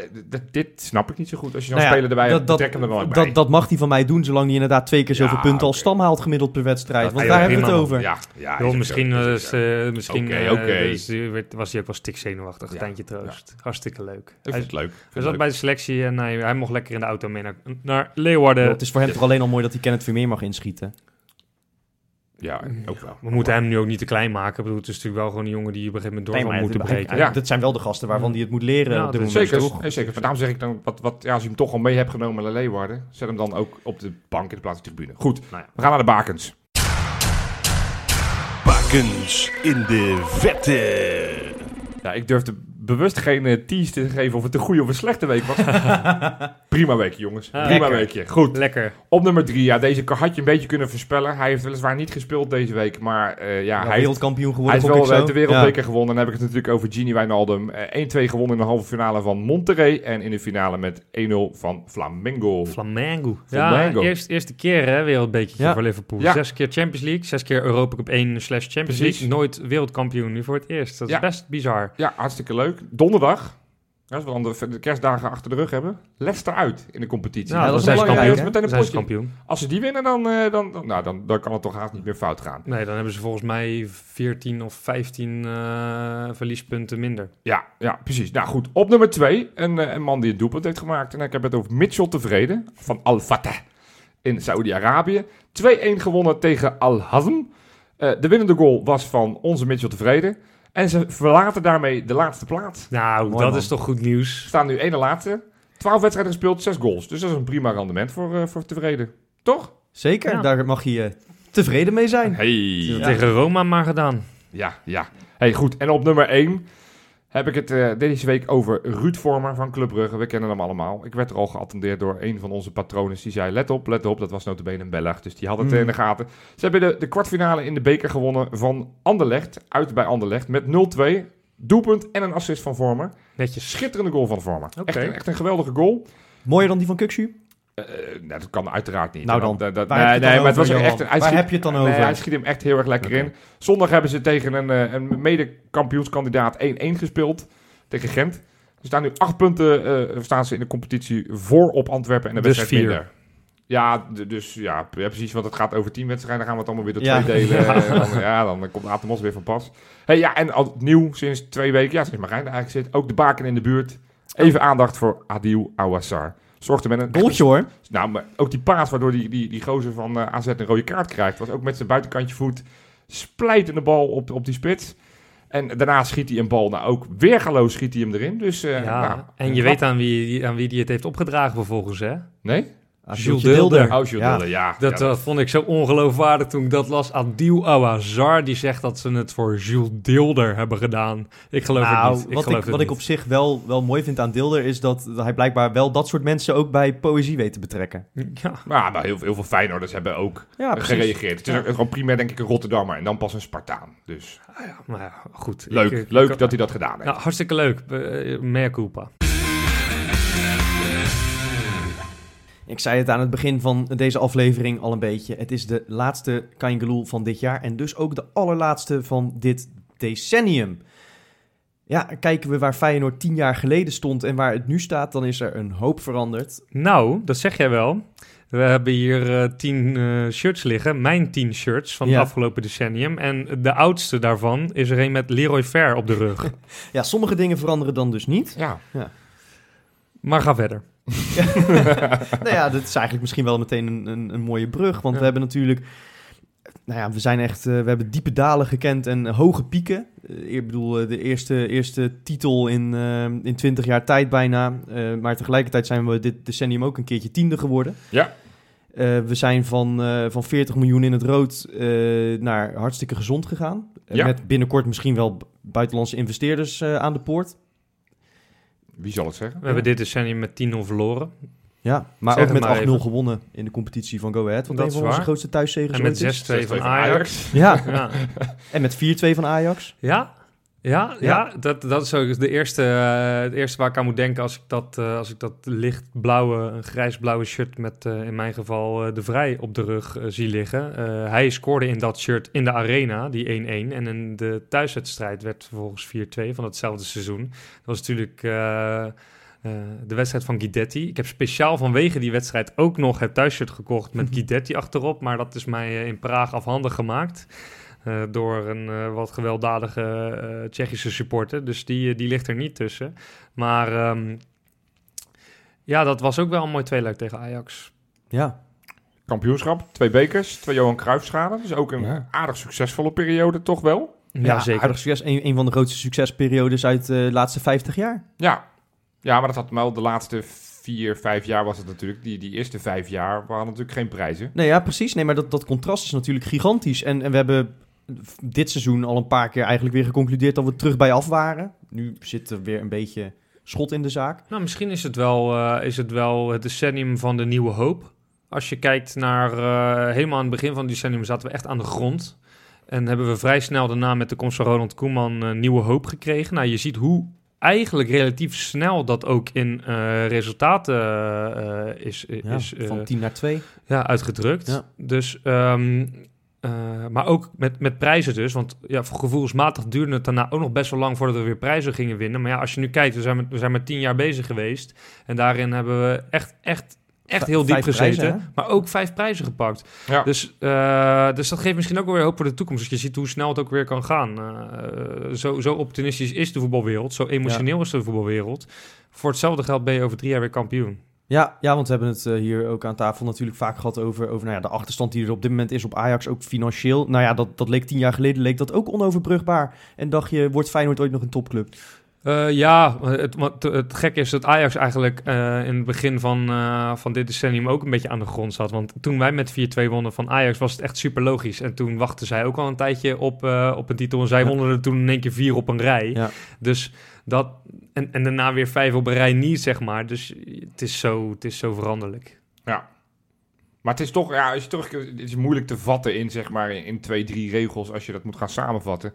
dit snap ik niet zo goed. Als je dan nou ja, spelen erbij dat, hem er wel bij. Dat, dat mag hij van mij doen, zolang hij inderdaad twee keer zoveel ja, punten okay. als stam haalt gemiddeld per wedstrijd. Dat Want daar hebben we het over. Ja, ja misschien was, uh, misschien okay, okay. Uh, dus, was hij ook wel stik zenuwachtig. Ja, Tijntje troost. Hartstikke leuk. Ik vind het leuk. Hij zat bij de selectie en hij, hij mocht lekker in de auto mee naar, naar Leeuwarden. het is voor hem toch alleen al mooi dat hij Kenneth Vermeer mag inschieten. Ja, ook wel. We moeten hem nu ook niet te klein maken. Ik bedoel, het is natuurlijk wel gewoon een jongen die op een gegeven moment door nee, moet breken. Ja. Dat zijn wel de gasten waarvan hij het moet leren ja, op dit zeker, moment. Zeker, zeker. Daarom zeg ik dan, wat, wat, ja, als je hem toch al mee hebt genomen naar Leeuwarden, zet hem dan ook op de bank in de plaats van de tribune. Goed, nou ja. we gaan naar de bakens. Bakens in de vette. Ja, ik durf de bewust geen uh, tease te geven of het een goede of een slechte week was. Prima weekje, jongens. Prima lekker. weekje. Goed. Lekker. Op nummer drie. Ja, deze had je een beetje kunnen voorspellen. Hij heeft weliswaar niet gespeeld deze week, maar uh, ja, hij wereldkampioen geworden. Hij is wel de wereldbeker gewonnen. Dan heb ik het natuurlijk over Gini Wijnaldum. 1-2 gewonnen in de halve finale van Monterrey en in de finale met 1-0 van Flamengo. Flamengo. Ja, eerst, eerste keer hè, wereldbekertje ja. voor Liverpool. Zes keer Champions League, zes keer Europa Cup 1 slash Champions League. Nooit wereldkampioen, nu voor het eerst. Dat is best bizar. Ja, hartstikke leuk. Donderdag, als we dan de, kerstdagen achter de rug hebben, Leicester uit in de competitie. Ja, dat is kampioen. Meteen een kampioen. Als ze die winnen, dan, uh, dan, nou, dan, dan kan het toch haast niet meer fout gaan. Nee, dan hebben ze volgens mij 14 of 15 uh, eh, verliespunten minder. Ja, ja, precies. Nou goed, op nummer 2, een, uh, een man die het doelpunt heeft gemaakt. En ik heb het over Mitchell Tevreden van Al-Fateh in Saudi-Arabië. 2-1 gewonnen tegen Al-Hazm. de winnende goal was van onze Mitchell Tevreden. En ze verlaten daarmee de laatste plaats. Nou, dat is toch goed nieuws. Staan nu ene laatste. 12 wedstrijden gespeeld, 6 goals. Dus dat is een prima rendement voor, uh, voor tevreden. Toch? Zeker, daar mag je uh, tevreden mee zijn. Hey. Tegen Roma maar gedaan. Ja, ja. Hey, goed. En op nummer 1 heb ik het uh, deze week over Ruud Vormer van Club Brugge. We kennen hem allemaal. Ik werd er al geattendeerd door een van onze patronen. Die zei, let op, let op. Dat was notabene een Belg, dus die had het mm. in de gaten. Ze hebben de, de kwartfinale in de beker gewonnen van Anderlecht. Uit bij Anderlecht met 0-2. Doelpunt en een assist van Vormer. Netjes. Schitterende goal van Vormer. Echt, een, echt een geweldige goal. Mooier dan die van Kukshu? Uh, nou, dat kan uiteraard niet. Nou dan, dat, dat, nee, nee maar het was echt een, Waar heb je het dan over? hij schiet hem echt heel erg lekker in. Zondag hebben ze tegen een, een mede-kampioenskandidaat 1-1 gespeeld tegen Gent. Er staan nu acht punten uh, staan ze in de competitie voor op Antwerpen en de dus wedstrijd vier. minder. Ja, dus ja, precies, want het gaat over tien wedstrijden. Dan gaan we het allemaal weer door twee delen. Ja. Dan, ja, dan komt Atemos weer van pas. Hey, ja, en al, nieuw sinds twee weken, ja, sinds Marijn eigenlijk zit, ook de baken in de buurt. Even aandacht voor Adil Awassar. Zorgde met een... Goaltje hoor. Nou, maar ook die paas waardoor die, die, die gozer van uh, AZ een rode kaart krijgt. Was ook met zijn buitenkantje voet splijtende bal op, op die spits. En daarna schiet hij een bal. Nou, ook weergaloos schiet hij hem erin. Dus, uh, ja, nou, en je weet aan wie, aan wie die het heeft opgedragen vervolgens, hè? Nee? Ah, Jules Dilder. Oh, Jules ja. Dilder, ja. Dat, dat, vond ik zo ongeloofwaardig toen ik dat las. Adil Awazar, die zegt dat ze het voor Jules Dilder hebben gedaan. Ik geloof het nou, niet. Ik wat ik, wat ik op zich wel, wel mooi vind aan Dilder... is dat, hij blijkbaar wel dat soort mensen ook bij poëzie weet te betrekken. Ja, maar, maar heel, heel veel Feyenoorders hebben ook ja, gereageerd. Het is gewoon primair denk ik een Rotterdammer en dan pas een Spartaan. Dus ah, ja, maar ja, goed. Leuk, ik, leuk dat hij dat gedaan heeft. Nou, hartstikke leuk. Uh, mea culpa. Ik zei het aan het begin van deze aflevering al een beetje. Het is de laatste Kaingeloel van dit jaar en dus ook de allerlaatste van dit decennium. Ja, kijken we waar Feyenoord tien jaar geleden stond en waar het nu staat, dan is er een hoop veranderd. Nou, dat zeg jij wel. We hebben hier uh, tien uh, shirts liggen, mijn tien shirts van het afgelopen decennium. En de oudste daarvan is er een met Leroy Fair op de rug. ja, sommige dingen veranderen dan dus niet. Ja. ja. Maar ga verder. nou ja, dat is eigenlijk misschien wel meteen een, een, een mooie brug. Want we hebben natuurlijk... Nou ja, we zijn echt... Uh, we hebben diepe dalen gekend en hoge pieken. Uh, ik bedoel, uh, de eerste, eerste titel in, in 20 jaar tijd bijna. maar tegelijkertijd zijn we dit decennium ook een keertje tiende geworden. Ja. we zijn van, van 40 miljoen in het rood naar hartstikke gezond gegaan. Ja. Met binnenkort misschien wel buitenlandse investeerders aan de poort. Wie zal het zeggen? We hebben dit decennium met 10-0 verloren. Ja, maar ook met 8-0 gewonnen in de competitie van Go Ahead. Want dat een van onze grootste thuiszegens En met 6-2 van Ajax. Ja. ja. en met 4-2 van Ajax. Ja, ja, ja. dat, dat is ook de eerste, uh, het eerste waar ik aan moet denken als ik dat, uh, als ik dat lichtblauwe, een grijsblauwe shirt met uh, in mijn geval de Vrij op de rug zie liggen. hij scoorde in dat shirt in de arena, die 1-1. En in de thuiswedstrijd werd vervolgens 4-2 van hetzelfde seizoen. Dat was natuurlijk... de wedstrijd van Guidetti. Ik heb speciaal vanwege die wedstrijd ook nog het thuisshirt gekocht met Guidetti achterop. Maar dat is mij in Praag afhandig gemaakt. Uh, door een uh, wat gewelddadige uh, Tsjechische supporter. Dus die, die ligt er niet tussen. Maar um, ja, dat was ook wel een mooi tweeluik tegen Ajax. Ja. Kampioenschap, twee bekers, twee Johan Cruijffschalen. Dus ook een ja. aardig succesvolle periode, toch wel? Ja, ja zeker. Aardig succes. Een, een van de grootste succesperiodes uit de laatste 50 jaar. Ja. ja, maar dat had wel de laatste vier, vijf jaar was het natuurlijk. Die, die eerste vijf jaar waren natuurlijk geen prijzen. Nee, ja, precies. Nee, maar dat, dat contrast is natuurlijk gigantisch. En, en we hebben dit seizoen al een paar keer eigenlijk weer geconcludeerd dat we terug bij af waren. nu zit er weer een beetje schot in de zaak. Nou, misschien is het wel, uh, is het, wel het decennium van de nieuwe hoop. Als je kijkt naar uh, helemaal aan het begin van het decennium zaten we echt aan de grond. En hebben we vrij snel daarna met de komst van Ronald Koeman uh, nieuwe hoop gekregen. Nou, je ziet hoe eigenlijk relatief snel dat ook in uh, resultaten uh, is, ja, is van 10 naar 2. Ja, uitgedrukt. Ja. Dus, um, maar ook met, met prijzen dus. Want ja, gevoelsmatig duurde het daarna ook nog best wel lang voordat we weer prijzen gingen winnen. Maar ja, als je nu kijkt, we zijn met, we zijn met 10 jaar bezig geweest. En daarin hebben we echt, echt echt heel diep gezeten. Prijzen, maar ook vijf prijzen gepakt. Ja. Dus, uh, dus dat geeft misschien ook weer hoop voor de toekomst. Als je ziet hoe snel het ook weer kan gaan. Uh, zo, zo optimistisch is de voetbalwereld. Zo emotioneel ja. is de voetbalwereld. Voor hetzelfde geld ben je over drie jaar weer kampioen. Ja, ja, want we hebben het uh, hier ook aan tafel natuurlijk vaak gehad over, over nou ja, de achterstand die er op dit moment is op Ajax, ook financieel. Nou ja, dat, dat leek tien jaar geleden leek dat ook onoverbrugbaar. En dacht je, wordt Feyenoord ooit nog een topclub? Uh, ja, het, het, het gekke is dat Ajax eigenlijk uh, in het begin van, uh, van dit decennium ook een beetje aan de grond zat. Want toen wij met 4-2 wonnen van Ajax was het echt super logisch. En toen wachten zij ook al een tijdje op, op een titel. En zij wonnen er toen in één keer vier op een rij. Ja. Dus dat, en, en daarna weer vijf op een rij niet, zeg maar. Dus het is zo, het is zo veranderlijk. Ja. Maar het is toch, ja, als je terug, het is moeilijk te vatten in, zeg maar, in twee, drie regels als je dat moet gaan samenvatten.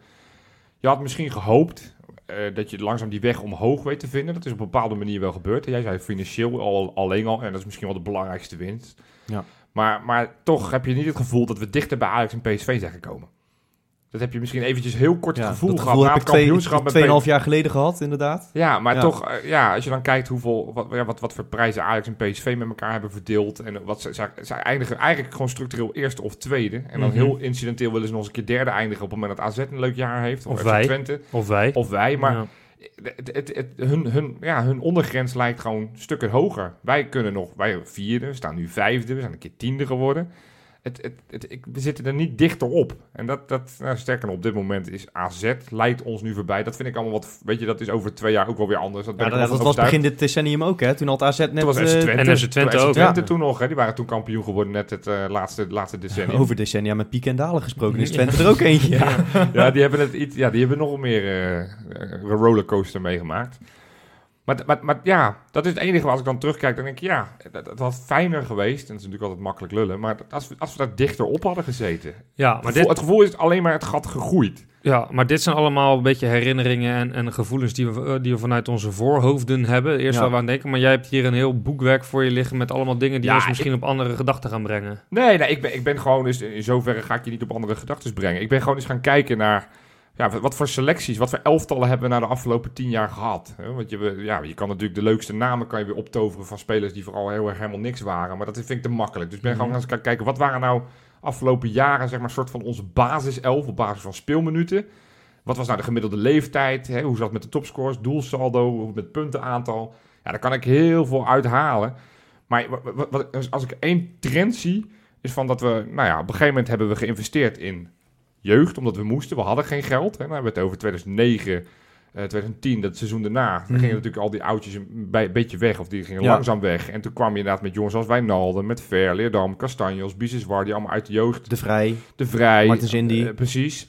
Je had misschien gehoopt uh, dat je langzaam die weg omhoog weet te vinden. Dat is op een bepaalde manier wel gebeurd. En jij zei financieel al, alleen al, en dat is misschien wel de belangrijkste winst. Ja. Maar, maar toch heb je niet het gevoel dat we dichter bij Ajax en PSV zijn gekomen. Dat heb je misschien eventjes heel kort het gevoel gehad. Dat heb ik kampioenschap twee, tweeënhalf jaar geleden gehad, inderdaad. Ja, maar toch, uh, ja, als je dan kijkt hoeveel, wat, ja, wat, wat voor prijzen Ajax en PSV met elkaar hebben verdeeld. En wat ze, ze, ze eindigen eigenlijk gewoon structureel eerste of tweede. En dan mm -hmm. heel incidenteel willen ze nog eens een keer derde eindigen op het moment dat AZ een leuk jaar heeft. Of, of wij. Twente. Of wij. Of wij, maar... Ja. Het, het, het, hun, hun, ja, hun ondergrens lijkt gewoon stukken hoger. Wij kunnen nog, wij vierde, we staan nu vijfde, we zijn een keer tiende geworden het, het, het, ik, we zitten er niet dichter op. En dat, dat nou, sterker nog, op dit moment is AZ, leidt ons nu voorbij. Dat vind ik allemaal wat, weet je, dat is over twee jaar ook wel weer anders. Dat, ja, dat, dat was begin dit decennium ook, hè? Toen had AZ net... Toen was FC Twente, en FC Twente ook. Twente ja. toen nog, hè? Die waren toen kampioen geworden, net het uh, laatste, laatste decennium. Over decennia met piek en dalen gesproken, is Twente er ook eentje. ja. ja, die hebben het iets, ja, die hebben nog meer uh, een rollercoaster meegemaakt. Maar, maar, maar, ja, dat is het enige als ik dan terugkijk. Dan denk ik, ja, dat, dat was fijner geweest. En dat is natuurlijk altijd makkelijk lullen. Maar als we, als we daar dichter op hadden gezeten. Ja, maar het, gevoel, dit... het gevoel is alleen maar het gat gegroeid. Ja, maar dit zijn allemaal een beetje herinneringen en, en gevoelens die we, die we vanuit onze voorhoofden hebben. Eerst ja. wel aan denken, maar jij hebt hier een heel boekwerk voor je liggen met allemaal dingen die ja, ons misschien ik... op andere gedachten gaan brengen. Nee, nee ik, ben, ik ben gewoon, dus in zoverre ga ik je niet op andere gedachten brengen. Ik ben gewoon eens gaan kijken naar ja, wat voor selecties, wat voor elftallen hebben we na de afgelopen tien jaar gehad? Want je, ja, je kan natuurlijk de leukste namen kan je weer optoveren van spelers die vooral heel erg helemaal niks waren. Maar dat vind ik te makkelijk. Dus ik ben mm -hmm. gewoon gaan kijken, wat waren nou afgelopen jaren, zeg maar, soort van onze basiself op basis van speelminuten? Wat was nou de gemiddelde leeftijd? Hè? Hoe zat het met de topscores, doelsaldo, met puntenaantal? Ja, daar kan ik heel veel uithalen. Maar wat, wat, als ik één trend zie, is van dat we, nou ja, op een gegeven moment hebben we geïnvesteerd in jeugd, omdat we moesten. We hadden geen geld. Hè. Dan hebben we het over 2009, uh, 2010, dat seizoen daarna. Dan Mhm. gingen natuurlijk al die oudjes een, bij, een beetje weg, of die gingen ja. langzaam weg. En toen kwam je inderdaad met jongens als Wijnaldum, met Ver, Leerdam, Castanjos, Biseswar, die allemaal uit de jeugd. De Vrij. De Vrij. Martens Indy. Uh, precies.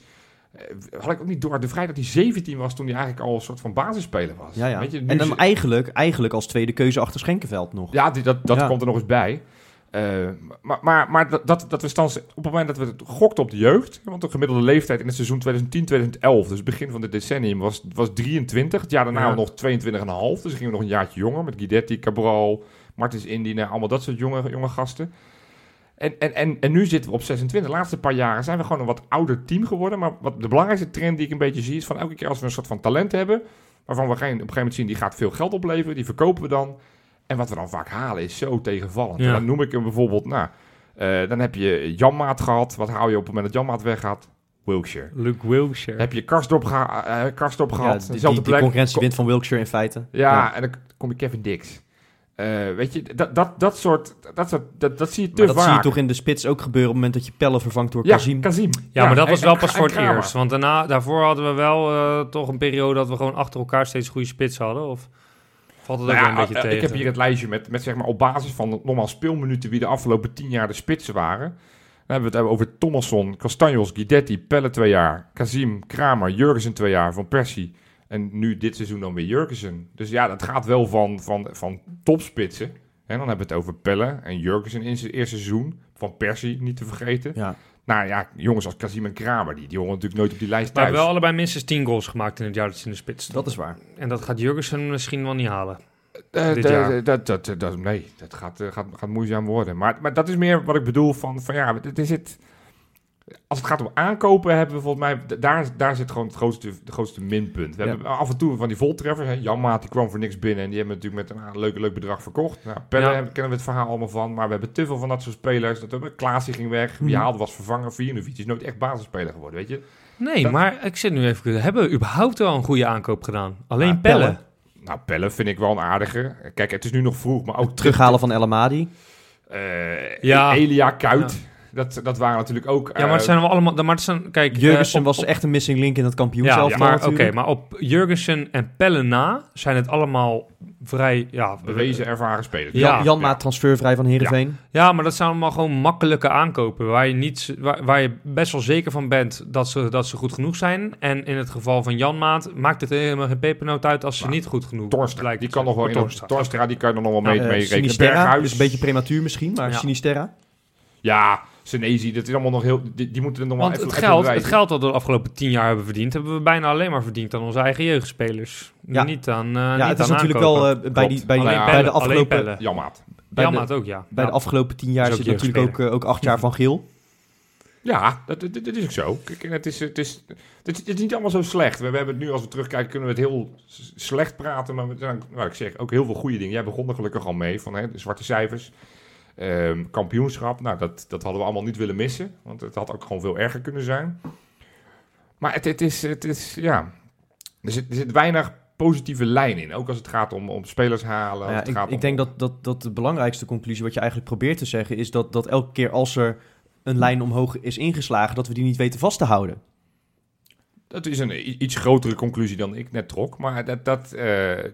Uh, had ik ook niet door de Vrij dat hij 17 was toen hij eigenlijk al een soort van basisspeler was. Ja, ja. Weet je, en dan eigenlijk, eigenlijk als tweede keuze achter Schenkenveld nog. Ja, die, dat, dat ja. komt er nog eens bij. Uh, maar maar, maar dat, dat we stand, op het moment dat we het gokten op de jeugd, want de gemiddelde leeftijd in het seizoen 2010-2011, dus begin van dit decennium, was, was 23. Het jaar daarna ja. nog 22,5. Dus gingen we nog een jaartje jonger met Guidetti, Cabral, Martins Indien, allemaal dat soort jonge, jonge gasten. En, en, en, en nu zitten we op 26. De laatste paar jaren zijn we gewoon een wat ouder team geworden. Maar wat de belangrijkste trend die ik een beetje zie, is van elke keer als we een soort van talent hebben, waarvan we geen, op een gegeven moment zien die gaat veel geld opleveren, die verkopen we dan. En wat we dan vaak halen is zo tegenvallend. Ja. Dan noem ik hem bijvoorbeeld, nou, uh, dan heb je Janmaat gehad. Wat hou je op het moment dat Janmaat weggaat? Wilkshire. Luke Wilkshire. Heb je Karsdorp, geha uh, Karsdorp gehad. Ja, die, die, die concurrentie wint van Wilkshire in feite. Ja, ja. en dan kom je Kevin Dix. Uh, weet je, dat, dat, dat soort, dat, soort dat, dat zie je te maar dat vaak. zie je toch in de spits ook gebeuren op het moment dat je Pelle vervangt door ja, Kazim. Kazim. Ja, ja, maar dat was en, wel pas en, voor het eerst. Want daarna, daarvoor hadden we wel uh, toch een periode dat we gewoon achter elkaar steeds goede spits hadden. Of... Valt het ook nou ja, een beetje tegen? Ik heb hier het lijstje met, met zeg maar op basis van normaal speelminuten wie de afgelopen tien jaar de spitsen waren. Dan hebben we het hebben over Thomasson, Castanjos, Guidetti, Pelle twee jaar, Kazim, Kramer, Jurgensen twee jaar, Van Persie, En nu dit seizoen dan weer Jurgensen. Dus ja, dat gaat wel van, van, van topspitsen. En dan hebben we het over Pelle en Jurgensen in zijn eerste seizoen. Van Persie, niet te vergeten. Ja. Nou ja, jongens als Kazim en Kramer, die, die horen natuurlijk nooit op die lijst thuis. Maar wel allebei minstens 10 goals gemaakt in het jaar dat ze in de spits Dat is waar. En dat gaat Jurgensen misschien wel niet halen. Eh, dit jaar. Dat, dat, dat, nee, dat gaat, eh, gaat, gaat moeizaam worden. Maar, maar dat is meer wat ik bedoel van, van ja, het is het... Als het gaat om aankopen, hebben we volgens mij... Daar, daar zit gewoon het grootste, de grootste minpunt. We Ja. hebben af en toe van die voltreffers. Hè. Jan Maat, die kwam voor niks binnen. En die hebben we natuurlijk met een ah, leuk, leuk bedrag verkocht. Nou, Pelle Ja. hebben- kennen we het verhaal allemaal van. Maar we hebben te veel van dat soort spelers. Dat hebben, Klaas die ging weg. Wie Mhm. haalde was vervangen. Viernovic is nooit echt basisspeler geworden, weet je. Nee, Dat- maar ik zit nu even... Hebben we überhaupt wel een goede aankoop gedaan? Alleen Ja, Pelle. Pelle. Nou, Pelle vind ik wel een aardige. Kijk, het is nu nog vroeg, maar ook... Het terughalen van El Amadi. Eh, Ja. Elia Kuit. Dat, dat waren natuurlijk ook... Ja, maar het eh, zijn wel allemaal... Maar het zijn, kijk, eh, Jurgensen op- was op- echt een missing link in het Ja, kampioenschap. maar oké, maar op Jurgensen en Pelle na zijn het allemaal vrij... Ja, bewezen ervaren spelers. Ja. Jan, Jan Maat transfervrij van Heerenveen. Ja, maar dat zijn allemaal gewoon makkelijke aankopen. Waar je, niet, waar, waar je best wel zeker van bent dat ze, dat ze goed genoeg zijn. En in het geval van Jan Maat maakt het helemaal geen pepernoot uit als ze Nou, niet goed genoeg Torstra, lijken die kan nog zijn. wel in. Torstra. Torstra, die kan er nog wel Ja, mee, Eh, mee rekenen. Sinisterra, Berghuis. dus een beetje prematuur misschien, maar Ja. Sinisterra. Ja, Senezi, dat is allemaal nog heel... Die, die moeten er nog wel Want even het even geld, het geld dat we de afgelopen tien jaar hebben verdiend, hebben we bijna alleen maar verdiend aan onze eigen jeugdspelers. Ja. Niet aan. eh ja, niet het is aan natuurlijk aankopen. wel eh, bij, die, bij, die- Alleen ja, bij Pelle, de afgelopen. Jammaat. bij ook, ja. bij Ja. de afgelopen tien jaar zit natuurlijk ook, eh, ook acht jaar van Geel. Ja, dat, dat, dat is ook zo. Kijk, het, is, het, is, het, is, het is niet allemaal zo slecht. We, we hebben het nu, als we terugkijken, kunnen we het heel slecht praten. Maar we zijn, nou, ik zeg, ook heel veel goede dingen. Jij begon er gelukkig al mee, van hè, de zwarte cijfers. Ehm, kampioenschap, nou, dat, dat hadden we allemaal niet willen missen. Want het had ook gewoon veel erger kunnen zijn. Maar het, het, is, het is, ja... Er zit, er zit weinig positieve lijn in. Ook als het gaat om, om spelers halen. Nou ja, ik, ik om- denk dat, dat, dat de belangrijkste conclusie wat je eigenlijk probeert te zeggen... is dat, dat elke keer als er een lijn omhoog is ingeslagen... dat we die niet weten vast te houden. Dat is een iets grotere conclusie dan ik net trok. Maar dat, dat eh,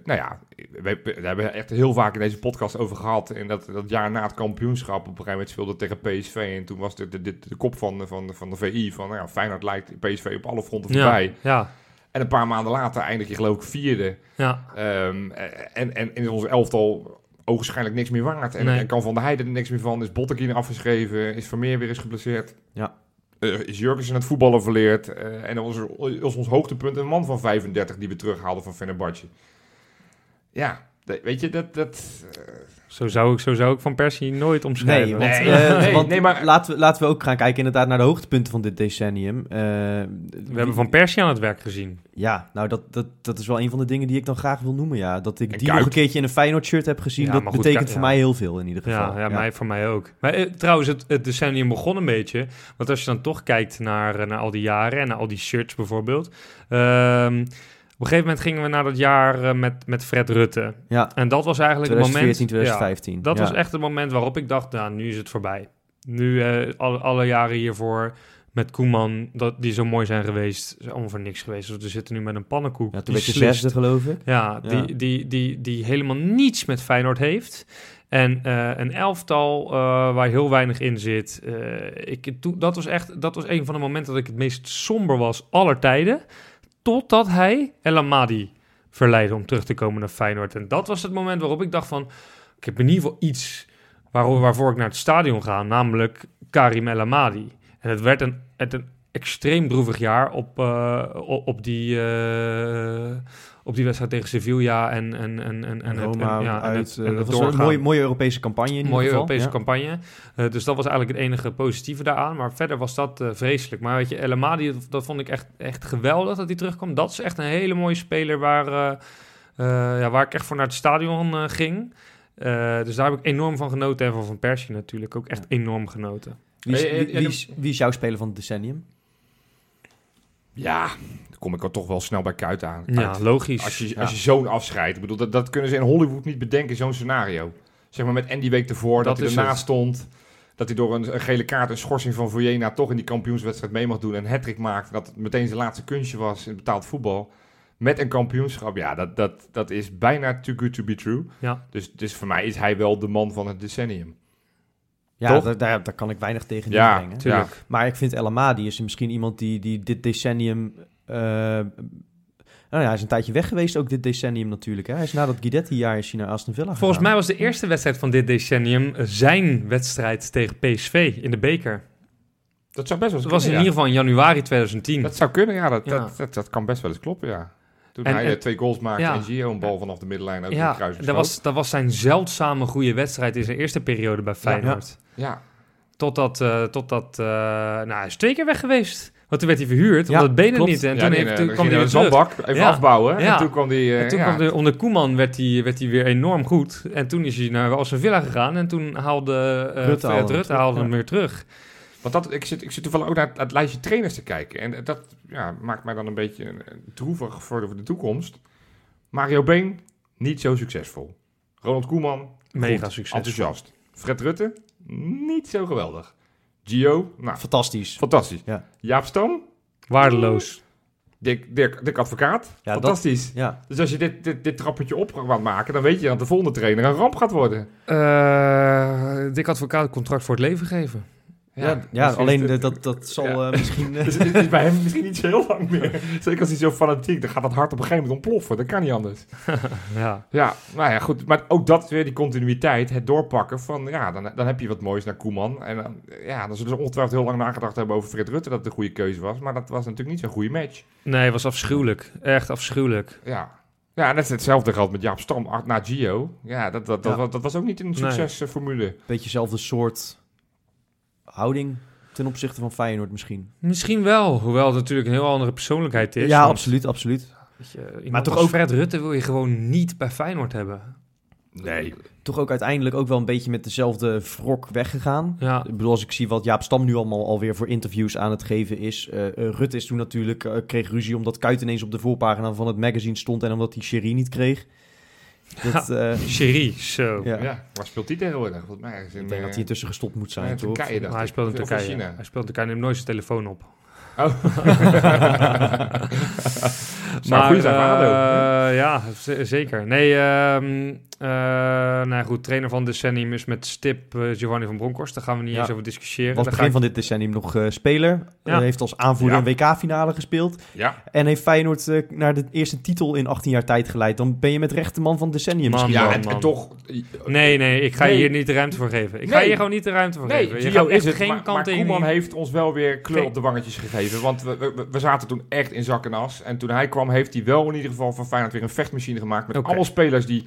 nou ja, we, we hebben echt heel vaak in deze podcast over gehad. En dat, dat jaar na het kampioenschap, op een gegeven moment speelde tegen PSV. En toen was de, de, de, de kop van, van, van de VI van, nou ja, Feyenoord lijkt PSV op alle fronten voorbij. Ja, ja, En een paar maanden later eindig je geloof ik vierde. ja. Ehm, en, en in onze elftal ogenschijnlijk niks meer waard. En, Nee. en kan Van der Heijden er niks meer van. Is Bottekin afgeschreven. Is Vermeer weer eens geblesseerd. Ja. Eh, is Jurgensen het voetballen verleerd. eh, en er, was ons hoogtepunt een man van 35 die we terughaalden van Fenerbahce. Ja, weet je, dat... dat eh, Zo, zou ik, zo zou ik Van Persie nooit omschrijven. Nee, want, Nee, eh, nee, want nee, maar- laten, we, laten we ook gaan kijken inderdaad naar de hoogtepunten van dit decennium. Eh, We hebben Van Persie aan het werk gezien. Ja, nou dat, dat, dat is wel een van de dingen die ik dan graag wil noemen. Ja. Dat ik En die Kuit. nog een keertje in een Feyenoord shirt heb gezien, Ja, dat maar goed, betekent voor ja. mij heel veel in ieder geval. Ja, ja, Mij, voor mij ook. Maar trouwens, het, het decennium begon een beetje. Want als je dan toch kijkt naar, naar al die jaren en naar al die shirts bijvoorbeeld. ehm, op een gegeven moment gingen we naar dat jaar eh, met, met Fred Rutte. Ja, En dat was eigenlijk het 2014, moment... ja, 2015. dat ja. was echt het moment waarop ik dacht, nou, nu is het voorbij. Nu, eh, alle, alle jaren hiervoor met Koeman, dat, die zo mooi zijn geweest, is allemaal voor niks geweest. Dus we zitten nu met een pannenkoek. Ja, toen werd je zesde, geloof ik. Ja, Ja. Die, die, die, die helemaal niets met Feyenoord heeft. En eh, een elftal waar heel weinig in zit. Ik, toen- dat, was echt, dat was een van de momenten dat ik het meest somber was aller tijden. Totdat hij El Amadi verleidde om terug te komen naar Feyenoord. En dat was het moment waarop ik dacht van... Ik heb in ieder geval iets waar, waarvoor ik naar het stadion ga. Namelijk Karim El Amadi. En het werd een, het een extreem droevig jaar op, eh, op die... eh, op die wedstrijd tegen Sevilla en, en, en, en, En het- Roma en, ja, en uit. het, eh, en dat het was een mooie, mooie Europese campagne in ieder mooie. Europese Ja. campagne. Eh, dus dat was eigenlijk het enige positieve daaraan. Maar verder was dat eh, vreselijk. Maar weet je, El Amadi, dat, vond ik echt, echt geweldig dat hij terugkwam. Dat is echt een hele mooie speler waar, eh, eh, ja, waar ik echt voor naar het stadion eh, ging. Eh, dus daar heb ik enorm van genoten. En van Van Persie natuurlijk ook echt enorm genoten. Wie, is, wie, en- wie is, wie is jouw speler van het decennium? ja, kom ik er toch wel snel bij Kuit aan. Ja, logisch. Als je, Ja. als je zo'n afscheidt. Ik bedoel, dat, dat kunnen ze in Hollywood niet bedenken, zo'n scenario. Zeg maar met Andy week ervoor, dat, Dat hij ernaast stond. Dat hij door een, een gele kaart en schorsing van Vujena toch in die kampioenswedstrijd mee mag doen. En een hat maakt. Dat het meteen zijn laatste kunstje was in betaald voetbal. Met een kampioenschap. Ja, dat, dat, dat is bijna too good to be true. Ja. Dus, dus voor mij is hij wel de man van het decennium. Ja, daar, daar, daar kan ik weinig tegen Ja, inbrengen. Tuurlijk. Maar ik vind El Amadi is misschien iemand die, die dit decennium... eh, Nou ja, hij is een tijdje weg geweest, ook dit decennium natuurlijk. Hè? Hij is na dat Guidetti-jaar is hij naar Aston Villa Volgens gegaan. mij was de eerste wedstrijd van dit decennium zijn wedstrijd tegen PSV in de beker. Dat zou best wel Dat was in ieder geval in januari 2010. ja. Dat zou kunnen, ja. Dat, Ja. Dat, dat, dat kan best wel eens kloppen, ja. Toen En- hij en- eh, twee goals maakte ja. en Gio een bal vanaf de middenlijn in ja, de kruis dat was, dat was zijn zeldzame goede wedstrijd in zijn eerste periode bij Feyenoord. Ja, Totdat, eh, totdat eh, nou, hij is twee keer weg geweest. Want toen werd hij verhuurd, Ja, omdat het benen klopt. niet. En ja toen, nee, heeft, nee, toen dan kwam hij weer een terug. zandbak even Ja. afbouwen. Ja. En toen kwam hij... eh, En toen ja. kwam de, onder Koeman werd hij, werd hij weer enorm goed. En toen is hij naar Aston Villa gegaan. En toen haalde eh Rutte haalde Rutte terug, haalde ja. hem weer terug. Want dat, ik, zit, ik zit toevallig ook naar het, het lijstje trainers te kijken. En dat ja, maakt mij dan een beetje eh, droevig voor de, voor de toekomst. Mario Been, niet zo succesvol. Ronald Koeman, Mega goed, succes. enthousiast. Fred Rutte, niet zo geweldig. Gio, nou, Fantastisch. fantastisch. Ja. Jaap Stam, Waardeloos. Dick, Dirk, Dick Advocaat, Ja, dat- fantastisch. Ja, Dus als je dit, dit, dit trappetje op gaat maken, dan weet je dat de volgende trainer een ramp gaat worden. Eh Dick Advocaat contract voor het leven geven. Ja, ja, alleen is eh, het- dat, dat zal Ja. eh, misschien... eh, Dus het is bij hem misschien niet zo heel lang meer. Zeker als hij zo fanatiek, dan gaat dat hart op een gegeven moment ontploffen. Dat kan niet anders. Ja. Ja, nou ja, goed. Maar ook dat weer, die continuïteit, het doorpakken van, ja, dan, dan heb je wat moois naar Koeman. En dan, ja, dan zullen ze ongetwijfeld heel lang nagedacht hebben over Fred Rutte, dat het een goede keuze was. Maar dat was natuurlijk niet zo'n goede match. Nee, het was afschuwelijk. Echt afschuwelijk. Ja. Ja, net hetzelfde geldt met Jaap Stam na Gio. Ja, dat, dat, dat, Ja. was- dat was ook niet een Nee. succesformule. beetje dezelfde soort houding ten opzichte van Feyenoord misschien. Misschien wel, hoewel het natuurlijk een heel andere persoonlijkheid is. ja, want, absoluut, absoluut. je, Maar toch ook- Fred Rutte wil je gewoon niet bij Feyenoord hebben. Nee. Toch ook uiteindelijk ook wel een beetje met dezelfde wrok weggegaan. Ja, Ik bedoel, als ik zie wat Jaap Stam nu allemaal alweer voor interviews aan het geven is. eh, eh, Rutte is toen natuurlijk, eh, kreeg ruzie omdat Kuit ineens op de voorpagina van het magazine stond en omdat hij Sherry niet kreeg. Dat, eh, Sherry, zo. ja. Ja. waar speelt hij tegenwoordig? Volgens mij ergens in, Ik denk dat eh, hij intussen gestopt moet zijn, in toch? Turkije, Maar hij speelt in Turkije. Hij speelt in Turkije, neemt nooit zijn telefoon op. Oh. Zou maar goed zijn eh, ja, zeker. Nee, ehm eh, nou goed, trainer van decennium is met stip eh, Giovanni van Bronckhorst. Daar gaan we niet Ja. eens over discussiëren. Was Daar begin van dit decennium nog eh, speler. Ja. Eh, heeft als aanvoerder Ja. een WK-finale gespeeld. Ja, En heeft Feyenoord naar de eerste titel in 18 jaar tijd geleid. Dan ben je met recht de man van decennium Man, misschien ja wel. en, en man. toch... Nee, nee, ik ga Nee. je hier niet de ruimte voor geven. Ik ga hier gewoon niet de ruimte voor Nee, geven. Je Gio gaat is het, geen maar, maar kant in. Koeman heeft ons wel weer kleur Geen- op de wangetjes gegeven. Want we, we, we zaten toen echt in zak en as. En toen hij kwam, heeft hij wel in ieder geval van Feyenoord weer een vechtmachine gemaakt. Met allemaal spelers die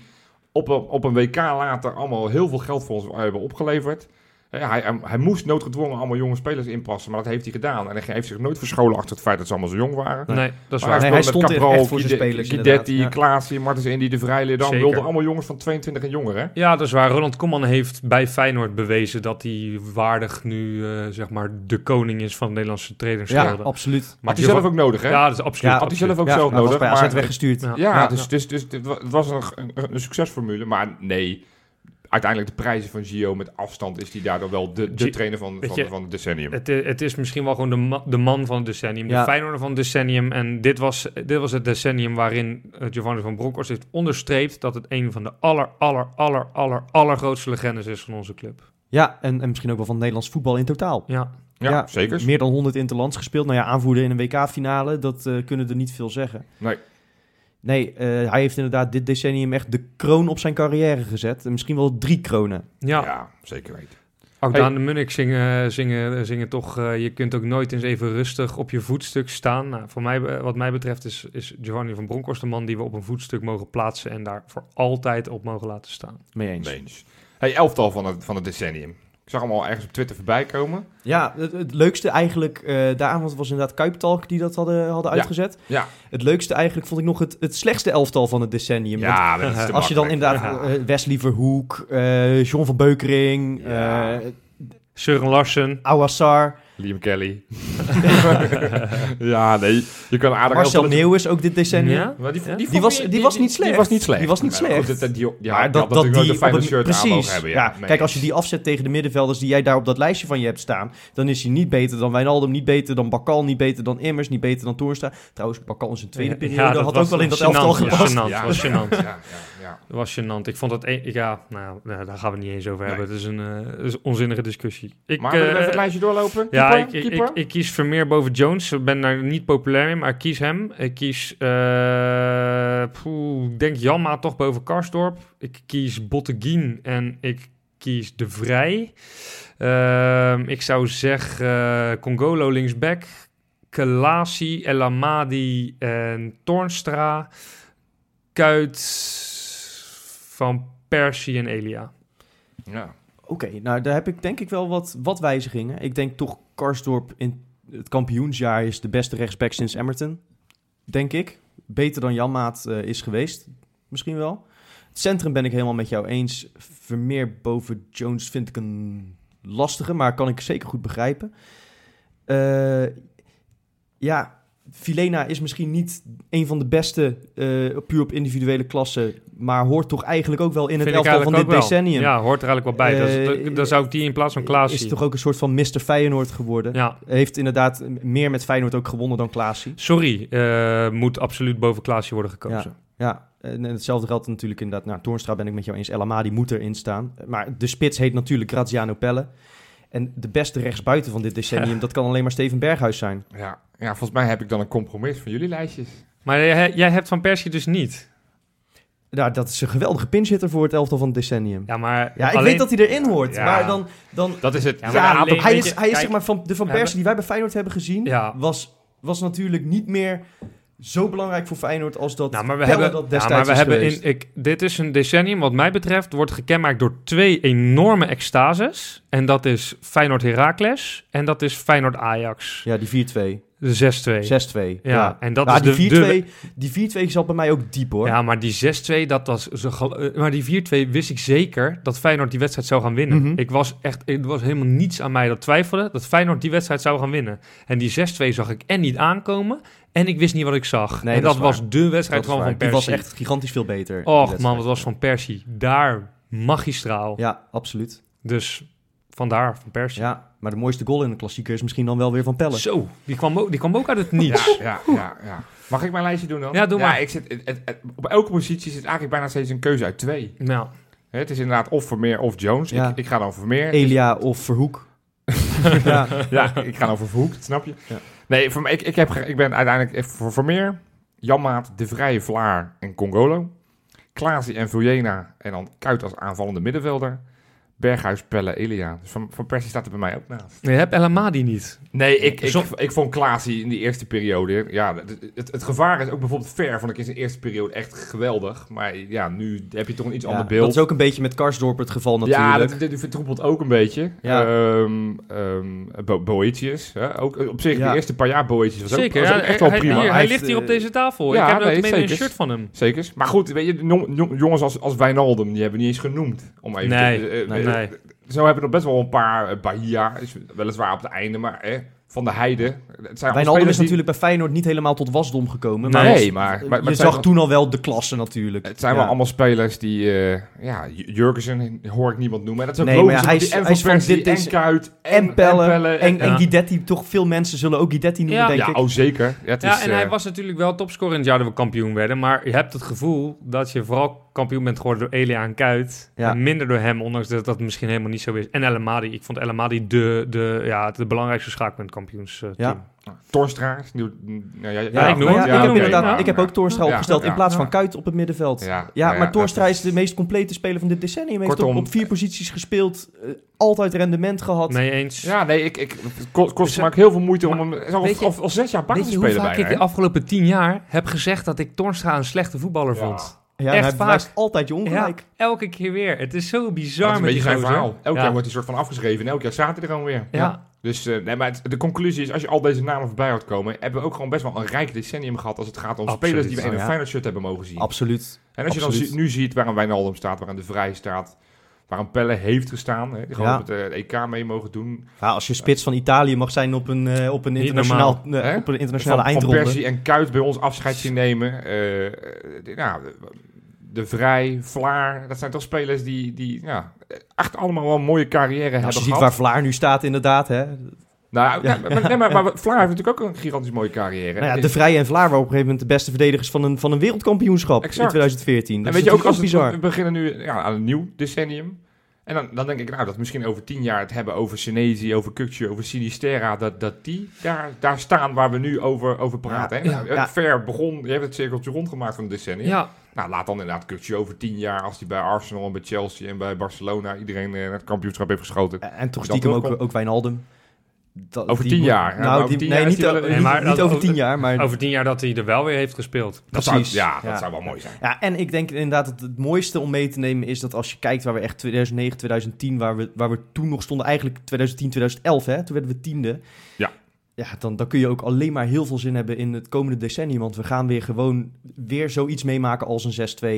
op een, op een WK later allemaal heel veel geld voor ons hebben opgeleverd. Ja, hij, hij, hij moest noodgedwongen allemaal jonge spelers inpassen, maar dat heeft hij gedaan. En hij heeft zich nooit verscholen achter het feit dat ze allemaal zo jong waren. Nee, dat is Maar waar. Nee, hij stond er echt Cabral, voor zijn spelers, inderdaad, ja. Klaasie, Martens Indy, De Vrij, Leerdam. Zeker. wilden allemaal jongens van 22 en jonger, hè? Ja, dat is waar. Ronald Koeman heeft bij Feyenoord bewezen dat hij waardig nu, eh, zeg maar, de koning is van de Nederlandse Ja, trainersgelden. absoluut. Maar Had hij zelf ook nodig, hè? Ja, dat is absoluut. Ja, Had hij zelf ook Ja, zelf hij was nodig. bij AZ maar- weggestuurd. Ja. Ja, Ja. dus, dus, dus het wa- het was een, een, een succesformule. Maar nee, uiteindelijk de prijzen van Gio met afstand is hij daardoor wel de, de trainer van, van, je, van het decennium. Het, het is misschien wel gewoon de, ma- de man van het decennium, Ja. de Feyenoorder van het decennium. En dit was, dit was het decennium waarin eh, Giovanni van Bronckhorst heeft onderstreept dat het een van de aller, aller, aller, aller, allergrootste legendes is van onze club. Ja, en, en misschien ook wel van Nederlands voetbal in totaal. Ja, ja, zeker. Meer dan 100 interlands gespeeld. Nou ja, aanvoerder in een WK-finale, dat eh, kunnen er niet veel zeggen. Nee. Nee, eh, hij heeft inderdaad dit decennium echt de kroon op zijn carrière gezet. En misschien wel drie kronen. ja. Ja, zeker weten. ook Hey. Daan de Munnik zingen, zingen, zingen toch, eh, je kunt ook nooit eens even rustig op je voetstuk staan. Nou, voor mij, eh, wat mij betreft is, is Giovanni van Bronckhorst de man die we op een voetstuk mogen plaatsen en daar voor altijd op mogen laten staan. Mee eens. Nee eens. Hey, elftal van het, van het decennium. Ik zag hem al ergens op Twitter voorbij komen. Ja, het, het leukste eigenlijk eh daaraan was, was inderdaad Kuiptalk die dat hadden, hadden Ja. uitgezet. Ja, Het leukste eigenlijk vond ik nog het, het slechtste elftal van het decennium. Want ja dat is te als je dan inderdaad eh, Wesley Verhoek, eh John van Beukering, Ja. Søren Larsen. Awassar, Liam Kelly. ja, nee. Je kan aardig Marcel elftal- Meeuwis ook dit decennium. Ja? Maar die, Ja? die, Die was- die was niet slecht. Die was niet slecht. Die was niet slecht. dat- die, ja, maar dat, dat die fijne shirt aan precies. mogen hebben. Ja, Nee. kijk, als je die afzet tegen de middenvelders die jij daar op dat lijstje van je hebt staan, dan is hij niet beter dan Wijnaldum, niet beter dan Bakal, niet beter dan Immers, niet beter dan Toornstra. Trouwens, Bakal in zijn tweede Ja, periode ja, dat had ook wel in dat elftal ja. gepast. Gênant, Ja, was ja, gênant. Dat was gênant. Ik vond dat... een- ja, nou, daar gaan we het niet eens over hebben. Het is een, eh, het is een onzinnige discussie. Ik, Maar eh, even het lijstje doorlopen? ja, Keeper? ik, ik, Keeper? ik, ik kies Vermeer boven Jones. Ik ben daar niet populair mee, maar ik kies hem. Ik kies, uh, poeh, ik denk Jamma toch boven Karsdorp. Ik kies Botteguin en ik kies De Vrij. Uh, ik zou zeggen Congolo linksback, Kelasi, El Amadi en Tornstra. Kuit, Van Persie en Elia. Ja. Oké, nou daar heb ik denk ik wel wat, wat wijzigingen. Ik denk toch Karsdorp in het kampioensjaar is de beste rechtsback sinds Emmerton. Denk ik. Beter dan Janmaat uh, is geweest. Misschien wel. Het centrum ben ik helemaal met jou eens. Vermeer boven Jones vind ik een lastige, maar kan ik zeker goed begrijpen. Uh, ja, Filena is misschien niet een van de beste uh, puur op individuele klassen, maar hoort toch eigenlijk ook wel in het elftal van dit decennium. Ja, hoort er eigenlijk wel bij. Uh, dan zou ik die in plaats van Klaasie. Is toch ook een soort van Mr. Feyenoord geworden. Ja. Heeft inderdaad meer met Feyenoord ook gewonnen dan Klaasie. Sorry, uh, moet absoluut boven Klaasie worden gekozen. Ja, ja. En hetzelfde geldt natuurlijk inderdaad. Nou, Toornstra ben ik met jou eens. El Amadi moet erin staan. Maar de spits heet natuurlijk Graziano Pelle. En de beste rechtsbuiten van dit decennium, dat kan alleen maar Steven Berghuis zijn. Ja. ja, volgens mij heb ik dan een compromis van jullie lijstjes. Maar jij, hebt Van Persie dus niet. Nou, dat is een geweldige pinchitter voor het elftal van het decennium. Ja, maar ja, ik weet dat hij erin hoort. Maar dan, dan... Dat is het. Ja, hij is, hij is zeg maar van de Van Persie die wij bij Feyenoord hebben gezien... Was, was natuurlijk niet meer zo belangrijk voor Feyenoord als dat nou, maar we hebben, dat destijds ja, maar we hebben in, ik, Dit is een decennium wat mij betreft wordt gekenmerkt door twee enorme extases. En dat is Feyenoord Heracles en dat is Feyenoord Ajax. Ja, die 4-2. De 6-2. Ja, ja, en dat is die de, 4-2 die 4-2 zat bij mij ook diep hoor. Ja, maar die 6-2 dat was zo eh, maar die 4-2 wist ik zeker dat Feyenoord die wedstrijd zou gaan winnen. Mm -hmm. Ik was echt er was helemaal niets aan mij dat twijfelde dat Feyenoord die wedstrijd zou gaan winnen. En die 6-2 zag ik en niet aankomen en ik wist niet wat ik zag. Nee, en dat, was de wedstrijd van Van Persie. Die was echt gigantisch veel beter. Och man, wat was Van Persie. Daar magistraal. Ja, absoluut. Dus vandaar Van Persie. Ja, maar de mooiste goal in de klassieker is misschien dan wel weer van Pelle. Zo, die kwam ook, die kwam ook uit het niets. Ja, ja, ja, ja. Mag ik mijn lijstje doen dan? Ja, doe maar. ik zit, het, op elke positie zit eigenlijk bijna steeds een keuze uit twee. Nou. Het is inderdaad of Vermeer of Jones. Ja. Ik, ik ga dan Vermeer. Elia of Verhoek. ja. ja, ik ga over Verhoek, snap je? Ja. Nee, voor ik, ik, heb, ik ben uiteindelijk voor Vermeer, Janmaat, De Vrije Vlaar en Congolo. Klaasie en Vujena en dan Kuit als aanvallende middenvelder. Berghuis, Pelle, Elia. Dus van, van Persie staat er bij mij ook naast. Je hebt El Amadi niet. Nee, ik, ik, ik, vond Klaasie in die eerste periode... Ja, het, het, gevaar is ook bijvoorbeeld Ver, vond ik in zijn eerste periode echt geweldig. Maar ja, nu heb je toch een iets ander beeld. Dat is ook een beetje met Karsdorp het geval natuurlijk. Ja, dat, vertroepelt ook een beetje. Ja. Um, um, Boetius, hè? ook op zich de eerste paar jaar Boetius was Zeker, ook, was ook echt wel hij, prima. Hij, hij, ligt hier op deze tafel. Ja, ik heb nee, ook een shirt van hem. Zeker. Maar goed, weet je, jongens als, als Wijnaldum, die hebben niet eens genoemd. Om even nee, te, uh, nee, nee. Zo hebben we nog best wel een paar. Uh, Bahia is weliswaar op het einde, maar eh, van de Heide. Het zijn Wijnaldum is die... natuurlijk bij Feyenoord niet helemaal tot wasdom gekomen. Maar nee, maar, maar, je zag toen al wel de klasse natuurlijk. Het zijn ja. wel allemaal spelers die... Uh, ja, Jurgensen hoor ik niemand noemen. Maar dat is ook nee, logisch. hij is, hij is van dit en Kuit en, Pelle. En, en, en, Guidetti. Toch veel mensen zullen ook Guidetti noemen, ja. denk ja, ik. Oh, zeker. Ja, het ja en hij was natuurlijk wel topscorer in het jaar dat we kampioen werden. Maar je hebt het gevoel dat je vooral kampioen bent geworden door Elia en Kuit. Ja. En minder door hem, ondanks dat dat misschien helemaal niet zo is. En El Amadi. Ik vond El Amadi de, de, ja, de belangrijkste schakel in het kampioensteam. Ja. Torstra. Nou, ja, ja, ja, ik noem het. Ja, ik, okay, inderdaad, ik heb ook Torstra opgesteld in plaats van Kuit op het middenveld. Ja, maar Torstra is de meest complete speler van dit decennium. Heeft op, op, vier posities gespeeld. Uh, altijd rendement gehad. Nee eens. Ja, nee, ik, ik kost, kost dus, maak heel veel moeite om hem al, al, al zes jaar bakken te spelen. Weet je hoe vaak ik de afgelopen tien jaar heb gezegd dat ik Torstra een slechte voetballer vond? Ja, Echt vaak. altijd je ongelijk. Ja, elke keer weer. Het is zo bizar is met die zijn verhaal. Elke jaar wordt hij soort van afgeschreven en elk jaar staat hij er gewoon weer. Ja. Dus uh, nee, maar het, de conclusie is, als je al deze namen voorbij hoort komen, hebben we ook gewoon best wel een rijk decennium gehad als het gaat om Absoluut. spelers die we in een ja. Shirt hebben mogen zien. Absoluut. En als Absoluut. je dan nu ziet waar een Wijnaldum staat, waar een De Vrij staat, waar een Pelle heeft gestaan, hè, gewoon Ja. het eh, EK mee mogen doen. Ja, als je spits van Italië mag zijn op een, eh, op een, internationaal, normaal, eh, op een internationale van, van eindronde. Persie en Kuit bij ons afscheid zien nemen. de- nou, de Vrij, Vlaar, dat zijn toch spelers die, die ja, echt allemaal wel een mooie carrière als hebben je ziet waar Vlaar nu staat, inderdaad. Hè. Nou, ja. maar, nee, maar, maar Vlaar heeft natuurlijk ook een gigantisch mooie carrière. Nou ja, de Vrij en Vlaar waren op een gegeven moment de beste verdedigers van een, van een wereldkampioenschap Exact. in 2014. Dat en is weet je ook, als we, bizar. we beginnen nu ja, aan een nieuw decennium. En dan, dan denk ik, nou, dat misschien over tien jaar het hebben over Senezi, over Kukje, over Sinisterra, dat, dat die daar, daar staan waar we nu over, over praten. Ja, hè? ja, ja. Ver begon, je hebt het cirkeltje rondgemaakt van de decennia. Ja, Nou, laat dan inderdaad Kukje over tien jaar, als hij bij Arsenal en bij Chelsea en bij Barcelona iedereen eh, naar het kampioenschap heeft geschoten. En toch stiekem ook, ook Wijnaldum. Dat- Over tien jaar, Nou, over die, tien nee, jaar niet, die Nee, maar over tien jaar, maar... over tien jaar dat hij er wel weer heeft gespeeld. Dat zou, Precies. ja, dat Ja. zou wel mooi zijn. Ja, en ik denk inderdaad dat het mooiste om mee te nemen is dat als je kijkt waar we echt 2009, 2010, waar we, waar we toen nog stonden, eigenlijk 2010, 2011, hè, toen werden we tiende. Ja. Ja, dan, dan kun je ook alleen maar heel veel zin hebben in het komende decennium, want we gaan weer gewoon weer zoiets meemaken als een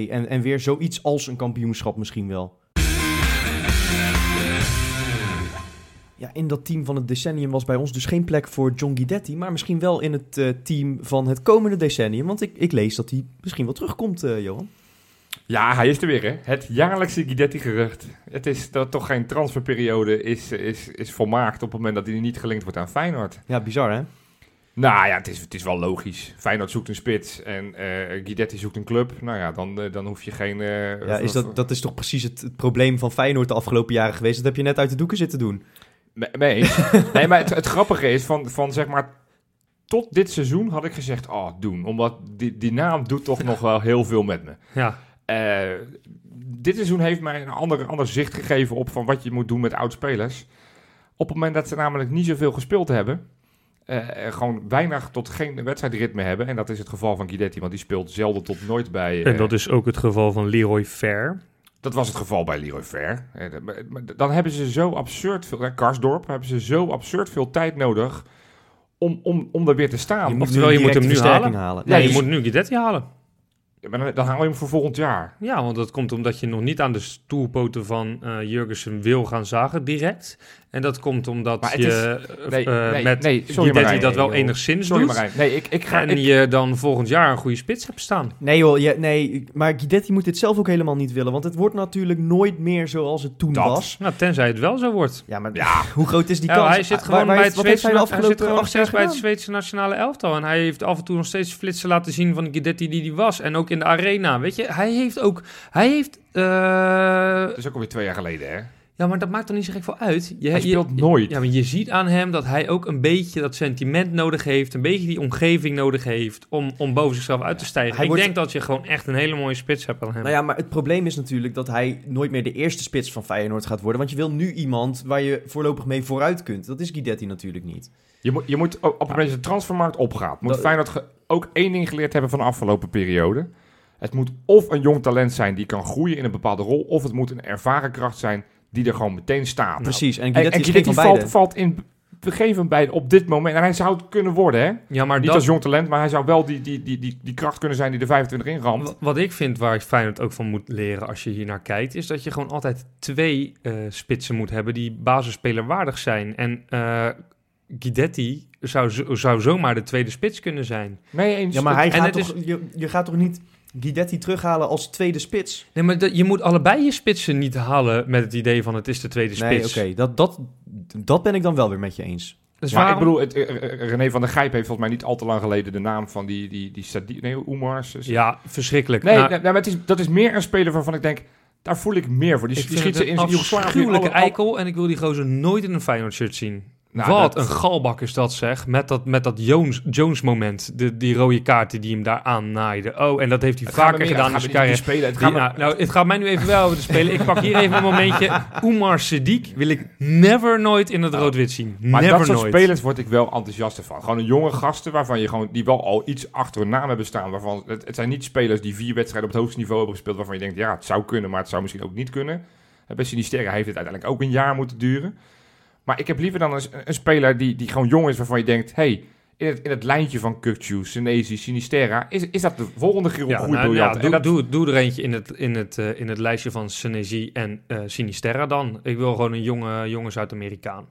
6-2 en, en weer zoiets als een kampioenschap misschien wel. Ja, in dat team van het decennium was bij ons dus geen plek voor John Guidetti, maar misschien wel in het eh, team van het komende decennium, want ik, ik lees dat hij misschien wel terugkomt, eh, Johan. Ja, hij is er weer, hè. Het jaarlijkse Guidetti-gerucht. Het is dat toch geen transferperiode is, is, is volmaakt op het moment dat hij niet gelinkt wordt aan Feyenoord. Ja, bizar hè? Nou ja, het is, het is wel logisch. Feyenoord zoekt een spits en eh Guidetti zoekt een club. Nou ja, dan, dan hoef je geen... Ja, is dat, dat is toch precies het, het probleem van Feyenoord de afgelopen jaren geweest. Dat heb je net uit de doeken zitten doen. Mee nee, maar het, het grappige is van, van zeg maar... Tot dit seizoen had ik gezegd, oh, doen. Omdat die, die naam doet toch nog wel heel veel met me. Ja, Eh, dit seizoen heeft mij een ander, ander zicht gegeven op van wat je moet doen met oud-spelers. Op het moment dat ze namelijk niet zoveel gespeeld hebben, eh, eh, gewoon weinig tot geen wedstrijdritme hebben. En dat is het geval van Guidetti, want die speelt zelden tot nooit bij... en eh, dat is ook het geval van Leroy Fair. Dat was het geval bij Leroy Ver. Eh, Dan hebben ze zo absurd veel... eh, Karsdorp hebben ze zo absurd veel tijd nodig om, om, om er weer te staan. Je oftewel, je moet hem nu halen. halen. Ja, je je- moet nu Guidetti halen. Ja, maar dan, dan haal je hem voor volgend jaar. Ja, want dat komt omdat je nog niet aan de stoelpoten van eh Jurgensen wil gaan zagen direct. En dat komt omdat Maar je is- eh, nee, eh, nee, met nee, sorry Marijn. dat wel joh. enigszins Sorry doet. Marijn. Nee, ik, ik ga... En ik- je dan volgend jaar een goede spits hebt staan. Nee joh, ja, nee, maar Guidetti moet dit zelf ook helemaal niet willen. Want het wordt natuurlijk nooit meer zoals het toen Dat. was. Nou, tenzij het wel zo wordt. Ja, maar Ja. hoe groot is die Ja, kans? hij zit Waar- gewoon waar bij het Zweedse, hij de hij zit afgelopen gewoon nog acht jaar steeds bij het gedaan? Zweedse nationale elftal. En hij heeft af en toe nog steeds flitsen laten zien van de Guidetti die hij was. En ook in de arena, weet je. Hij heeft ook... Hij heeft... eh, Dat is ook alweer twee jaar geleden, hè? Ja, maar dat maakt toch niet zo gek veel uit? Je, Hij je- speelt nooit. Ja, maar je ziet aan hem dat hij ook een beetje dat sentiment nodig heeft. Een beetje die omgeving nodig heeft om, om boven zichzelf uit te stijgen. Hij Ik wordt- denk dat je gewoon echt een hele mooie spits hebt aan hem. Nou ja, maar het probleem is natuurlijk dat hij nooit meer de eerste spits van Feyenoord gaat worden. Want je wil nu iemand waar je voorlopig mee vooruit kunt. Dat is Guidetti natuurlijk niet. Je moet, je moet op het moment dat de transfermarkt opgaat, moet Dat- Feyenoord ook één ding geleerd hebben van de afgelopen periode. Het moet of een jong talent zijn die kan groeien in een bepaalde rol, of het moet een ervaren kracht zijn die er gewoon meteen staat. Precies, en Guidetti en is valt, valt in begeven bij op dit moment. En hij zou het kunnen worden, hè? ja, maar Niet dat, als jong talent, maar hij zou wel die, die, die, die, die kracht kunnen zijn die de 25 inramt. Wa- Wat ik vind waar Feyenoord ook van moet leren als je hier naar kijkt, is dat je gewoon altijd twee eh, spitsen moet hebben die basisspelerwaardig zijn. En eh Guidetti zou, zo- zou zomaar de tweede spits kunnen zijn. Nee, eens. Ja, maar hij En gaat het toch, je, je gaat toch niet Guidetti terughalen als tweede spits? Nee, maar dat- je moet allebei je spitsen niet halen met het idee van het is de tweede Nee, spits. oké, dat, dat, dat ben ik dan wel weer met je eens. Dus maar waarom- ik bedoel, het, eh, eh, René van der Gijp heeft volgens mij niet al te lang geleden de naam van die, die, die nee, Oemars. Ja, verschrikkelijk. Nee, Nou, nee, nee, maar het is, dat is meer een speler waarvan ik denk, daar voel ik meer voor. Die, ik die vind schiet ze in een Joegoslavië. afschuwelijke alle- alle- eikel en ik wil die gozer nooit in een Feyenoord shirt zien. Nou, Wat dat- een galbak is dat zeg, met dat, met dat Jones, Jones moment, de, die rode kaarten die hem daar aannaaide. Oh, en dat heeft hij Het vaker gedaan in zijn carrière. Het gaat Die- nou, het gaat mij nu even wel over de spelen. Ik pak hier even een momentje. Oemar Sadiq wil ik never nooit in het rood-wit zien. Maar never dat soort nooit. spelers word ik wel enthousiast van. Gewoon een jonge gasten waarvan je gewoon, die wel al iets achter hun naam hebben staan. Waarvan, het, het zijn niet spelers die vier wedstrijden op het hoogste niveau hebben gespeeld. Waarvan je denkt, ja, het zou kunnen, maar het zou misschien ook niet kunnen. En Bij Sinisterra heeft het uiteindelijk ook een jaar moeten duren. Maar ik heb liever dan een, een speler die, die gewoon jong is, waarvan je denkt, hey, in het, in het lijntje van Kukcu, Senezi, Sinisterra, is, is dat de volgende groei Ja, nou, ja, doe, dat- doe, doe er eentje in het, in het, eh, in het lijstje van Senesi en eh Sinisterra dan. Ik wil gewoon een jonge, jonge Zuid-Amerikaan.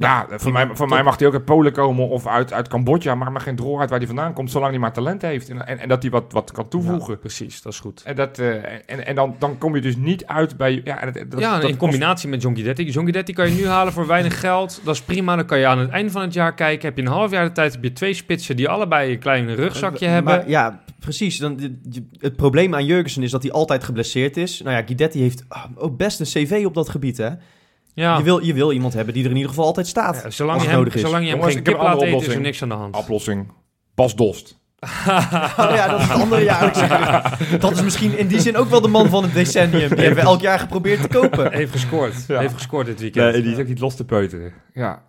Ja, voor, mij, voor mij mag hij ook uit Polen komen of uit, uit Cambodja. Maar maar geen drol uit waar hij vandaan komt, zolang hij maar talent heeft. En, en, en dat hij wat, wat kan toevoegen. Ja, precies, dat is goed. En, dat, eh, en, en dan, dan kom je dus niet uit bij... Ja, dat, dat, ja, dat in combinatie met John Guidetti. John Guidetti kan je nu halen voor weinig geld. Dat is prima. Dan kan je aan het einde van het jaar kijken. Heb je een half jaar de tijd, heb je twee spitsen die allebei een klein rugzakje hebben. Maar, ja, precies. Dan, het probleem aan Jurgensen is dat hij altijd geblesseerd is. Nou ja, Guidetti heeft ah, ook best een cv op dat gebied, hè? Ja. Je, wil, je wil iemand hebben die er in ieder geval altijd staat. Ja, zolang, je hem, nodig is. zolang je hem Jongens, geen ik heb kip laat eten, is er oplossing. niks aan de hand. Oplossing. Bas Dost. Oh ja, dat is een andere jaar. Dat is misschien in die zin ook wel de man van het decennium. Die hebben we elk jaar geprobeerd te kopen. Heeft gescoord. Ja. Heeft gescoord dit weekend. Nee, die is ook niet los te peuteren. Ja.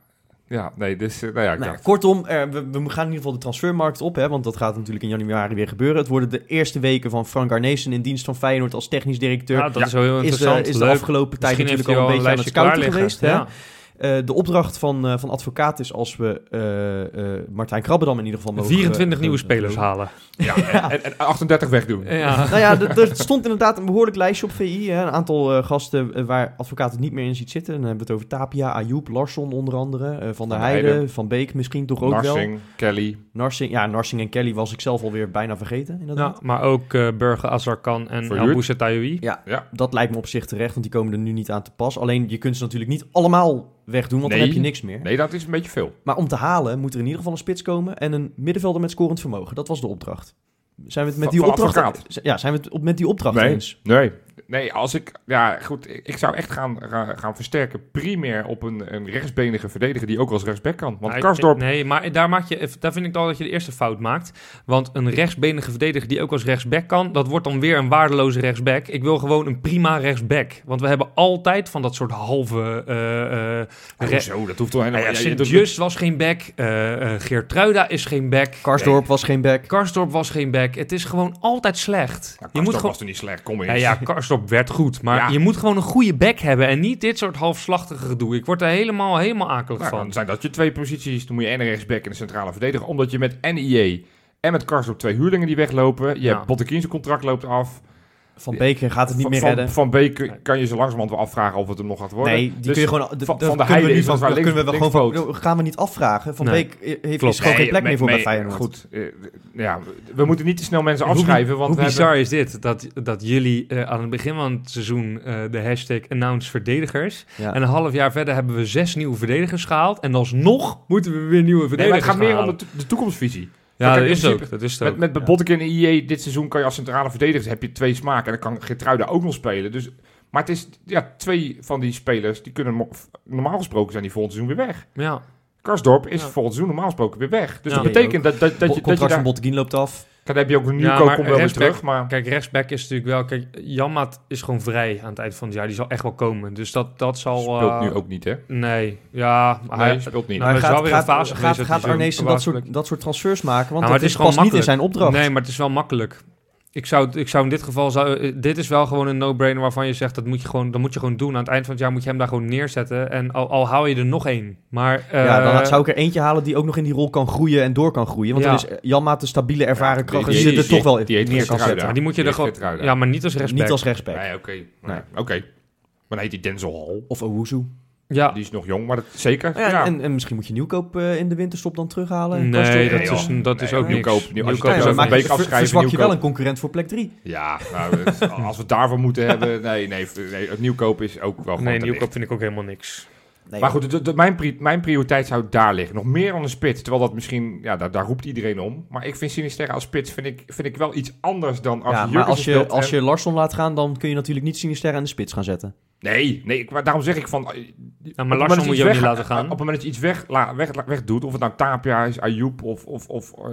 Ja, nee, dus... eh, nou ja, ik Nou, dacht- kortom, eh, we, we gaan in ieder geval de transfermarkt op, hè, want dat gaat natuurlijk in januari weer gebeuren. Het worden de eerste weken van Frank Arnezen in dienst van Feyenoord als technisch directeur. Ja, dat Ja. is wel heel is, de, interessant. is de Leuk. afgelopen tijd natuurlijk al een beetje aan het scouten geweest. Hè? Eh, de opdracht van, eh, van advocaat is als we eh, eh, Martijn Krabbedam in ieder geval mogen... 24 eh, nieuwe spelers halen. ja, en, en, en 38 wegdoen. Ja. Nou ja, er stond inderdaad een behoorlijk lijstje op VI. Hè? Een aantal gasten waar advocaat het niet meer in ziet zitten. Dan hebben we het over Tapia, Ayoub, Larsson onder andere. eh, van der der Heijden, Heijden. Van Beek misschien toch ook wel. Narsing, Kelly. Narsing, ja, Narsing en Kelly was ik zelf alweer bijna vergeten. Inderdaad. Ja, maar ook eh Burger Azarkan en Boussetaoui. Ja, Ja. dat lijkt me op zich terecht, want die komen er nu niet aan te pas. Alleen je kunt ze natuurlijk niet allemaal wegdoen, want Nee. dan heb je niks meer. Nee, dat is een beetje veel. Maar om te halen moet er in ieder geval een spits komen en een middenvelder met scorend vermogen. Dat was de opdracht. Zijn we het met Van- die opdracht? Ja, zijn we het op- met die opdracht Nee. eens? Nee. Nee, als ik... Ja, goed. Ik, zou echt gaan, gaan, versterken primair op een, een rechtsbenige verdediger die ook als rechtsback kan. Want Nee, Karsdorp... Nee, maar daar, maak je, daar vind ik al dat je de eerste fout maakt. Want een rechtsbenige verdediger die ook als rechtsback kan, dat wordt dan weer een waardeloze rechtsback. Ik wil gewoon een prima rechtsback. Want we hebben altijd van dat soort halve... eh eh re- Hoezo? Dat hoeft toch Nou helemaal... ja, ja, Sint-Just was geen back. eh eh Geertruida is geen back. Karsdorp was geen back. Karsdorp was geen back. Het is gewoon altijd slecht. Ja, je moet gewoon... was toch niet slecht? Kom eens. Ja, ja, Karsdorp werd goed. Maar Ja. je moet gewoon een goede back hebben. En niet dit soort halfslachtige gedoe. Ik word er helemaal, helemaal akelig Nou, van. dan zijn dat je twee posities. Dan moet je en een rechtsback en een centrale verdediger. Omdat je met NIE en met Karsdorp twee huurlingen die weglopen. Je Ja. hebt Bottekien's contract loopt af. Van Beek gaat het niet van, meer van, redden. Van Beek kan je zo langzamerhand wel afvragen of het hem nog gaat worden. Nee, die Dus kun je gewoon. van- van de kunnen we Heide nu is van. daar kunnen we links- gewoon van. Gaan we niet afvragen? Van Nee. Beek eh, heeft Klopt. gewoon geen Nee, plek meer voor bij nee, Feyenoord. Goed, eh, ja, we moeten niet te snel mensen Hoe afschrijven. Want Hoe we bizar hebben- is dit? Dat, dat jullie eh, aan het begin van het seizoen de hashtag announce verdedigers. Ja. En een half jaar verder hebben we zes nieuwe verdedigers gehaald. En alsnog moeten we weer nieuwe Nee, maar verdedigers het gaat meer om de, de toekomstvisie. Ja, dat is het ook. Dat is het ook. Met, met, met Ja. Bottekin en IE dit seizoen kan je als centrale verdediger heb je twee smaken. En dan kan Gertruida ook nog spelen. Dus, maar het is ja, twee van die spelers die kunnen normaal gesproken zijn die volgend seizoen weer weg. Ja. Karsdorp is Ja. volgend seizoen normaal gesproken weer weg. Dus Ja. dat betekent dat, dat, dat, je, dat je contract daar... van Botteguin loopt af. Dan heb je ook een Ja, komt wel weer terug. Maar Kijk, rechtsback is natuurlijk wel... Kijk, Janmaat is gewoon vrij aan het eind van het jaar. Die zal echt wel komen. Dus dat, dat zal... speelt eh, nu ook niet, hè? Nee. Ja, maar Nee, hij... speelt niet. Nou, Maar is wel gaat, weer een gaat, fase gaat, dat gaat hij Arnezen dat soort, dat soort transfers maken? Want Nou, dat het is is gewoon pas niet in zijn opdracht. Nee, maar het is wel makkelijk. Ik zou, ik zou in dit geval... Zou, eh, dit is wel gewoon een no-brainer waarvan je zegt... Dat moet je, gewoon, dat moet je gewoon doen. Aan het eind van het jaar moet je hem daar gewoon neerzetten. En al, al hou je er nog één. Maar... ja, dan eh, zou ik er eentje halen die ook nog in die rol kan groeien en door kan groeien. Want Ja. dan is Janmaat de stabiele ervaren Ja, kracht die- die, er die- toch wel die heet neer kan zetten. Maar die moet je Die er gewoon... Ja, maar niet als rechtsback. Niet als rechtsback. Nee, oké. Nee. Oké. Maar dan heet die Denzel Hall. Of Owuzu. Ja. Die is nog jong, maar dat zeker. Ja, Ja, En, en misschien moet je nieuwkoop eh, in de winterstop dan terughalen. en Nee, dat is, dat is ook niks. Nieuwkoop- Nieuwkoop het Ja, is maar ook maak Van je, Beek ver- afschrijven, verzwak je wel nieuwkoop. een concurrent voor plek 3. Ja, nou, als we het daarvoor moeten hebben... Nee, nee, nee het nieuwkoop is ook wel gewoon Nee, nieuwkoop vind ik ook helemaal niks. Nee, Maar goed, de- de- mijn, pri- mijn prioriteit zou daar liggen. Nog meer dan een spits. Terwijl dat misschien... Ja, daar, daar roept iedereen om. Maar ik vind Sinisterra als spits vind ik, vind ik wel iets anders dan als ja, maar als je, als je Larsson laat gaan, dan kun je natuurlijk niet Sinisterra in de spits gaan zetten. Nee, nee ik, daarom zeg ik van... het maar moment Larsson dat moet je niet weg- laten gaan. Op het moment dat je iets weg, la, weg, weg doet, of het nou Tapia is, Ayoub of, of, of eh,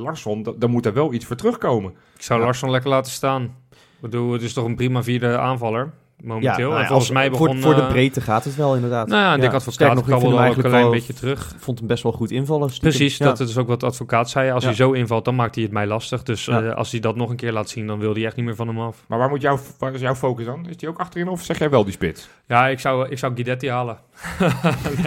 Larsson, da- dan moet er wel iets voor terugkomen. Ik zou Ja. Larsson lekker laten staan. Ik bedoel, het is toch een prima vierde aanvaller momenteel. nou ja, en volgens als- mij begon... voor, voor de eh, breedte gaat het wel inderdaad. Nou ja, Advocaat nog, ik hem ook een klein wel- beetje terug. vond hem best wel goed invallen. stiekem. Precies, Ja. dat is ook wat de advocaat zei. Als Ja. hij zo invalt, dan maakt hij het mij lastig. Dus Ja. eh, als hij dat nog een keer laat zien, dan wil hij echt niet meer van hem af. Maar waar, moet jouw, waar is jouw focus dan? Is die ook achterin of zeg jij wel die spits? Ja, ik zou, ik zou Guidetti halen.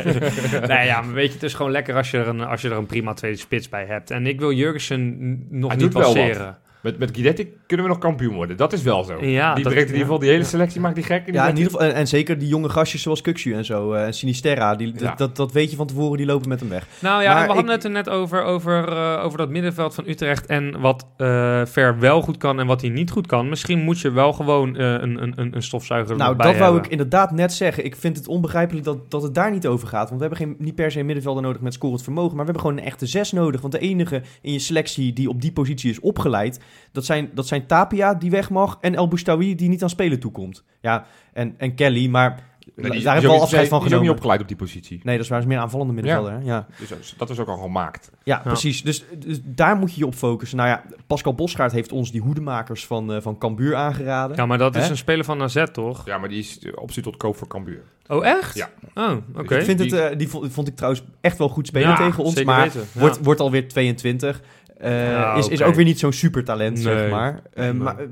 nee. nee, ja, maar weet je, het is gewoon lekker als je, er een, als je er een prima tweede spits bij hebt. En ik wil Jurgensen nog Hij niet passeren. Met, met Guidetti kunnen we nog kampioen worden. Dat is wel zo. Ja, die dat- brengt in ieder geval die hele selectie, maakt die gek. die Ja, in ieder geval, en, en zeker die jonge gastjes zoals Kuxu en zo, eh, en Sinisterra, die, Ja. dat, dat weet je van tevoren, die lopen met hem weg. Nou ja, Maar we hadden het er net over, over, eh, over dat middenveld van Utrecht en wat eh, Ver wel goed kan en wat hij niet goed kan. Misschien moet je wel gewoon eh, een, een, een, een stofzuiger Nou, erbij dat wou hebben. ik inderdaad net zeggen. Ik vind het onbegrijpelijk dat, dat het daar niet over gaat. Want we hebben geen, niet per se een middenvelder nodig met scorend vermogen. Maar we hebben gewoon een echte zes nodig. Want de enige in je selectie die op die positie is opgeleid... Dat zijn, dat zijn Tapia die weg mag en El Boustawi die niet aan spelen toekomt. Ja, en, en Kelly, maar Nee, die, daar hebben we al afscheid van die is ook niet genomen. opgeleid op die positie. Nee, dat is waar, is meer aanvallende middenvelder. Ja. Dus dat is ook al gemaakt. Ja, precies. Dus, dus daar moet je je op focussen. Nou ja, Pascal Bosgaard heeft ons die hoedemakers van, eh van Cambuur aangeraden. Ja, maar dat is een speler van AZ, toch? Ja, maar die is optie tot koop voor Cambuur. Oh, echt? Ja. Oh, oké. Ik vind Die- het, eh, die vond, vond ik trouwens echt wel goed spelen Ja, tegen ons. zeker Maar weten, ja. wordt, wordt alweer 22. Eh, Ja, is, is ook weer niet zo'n supertalent, zeg maar. Eh, Nee. maar eh,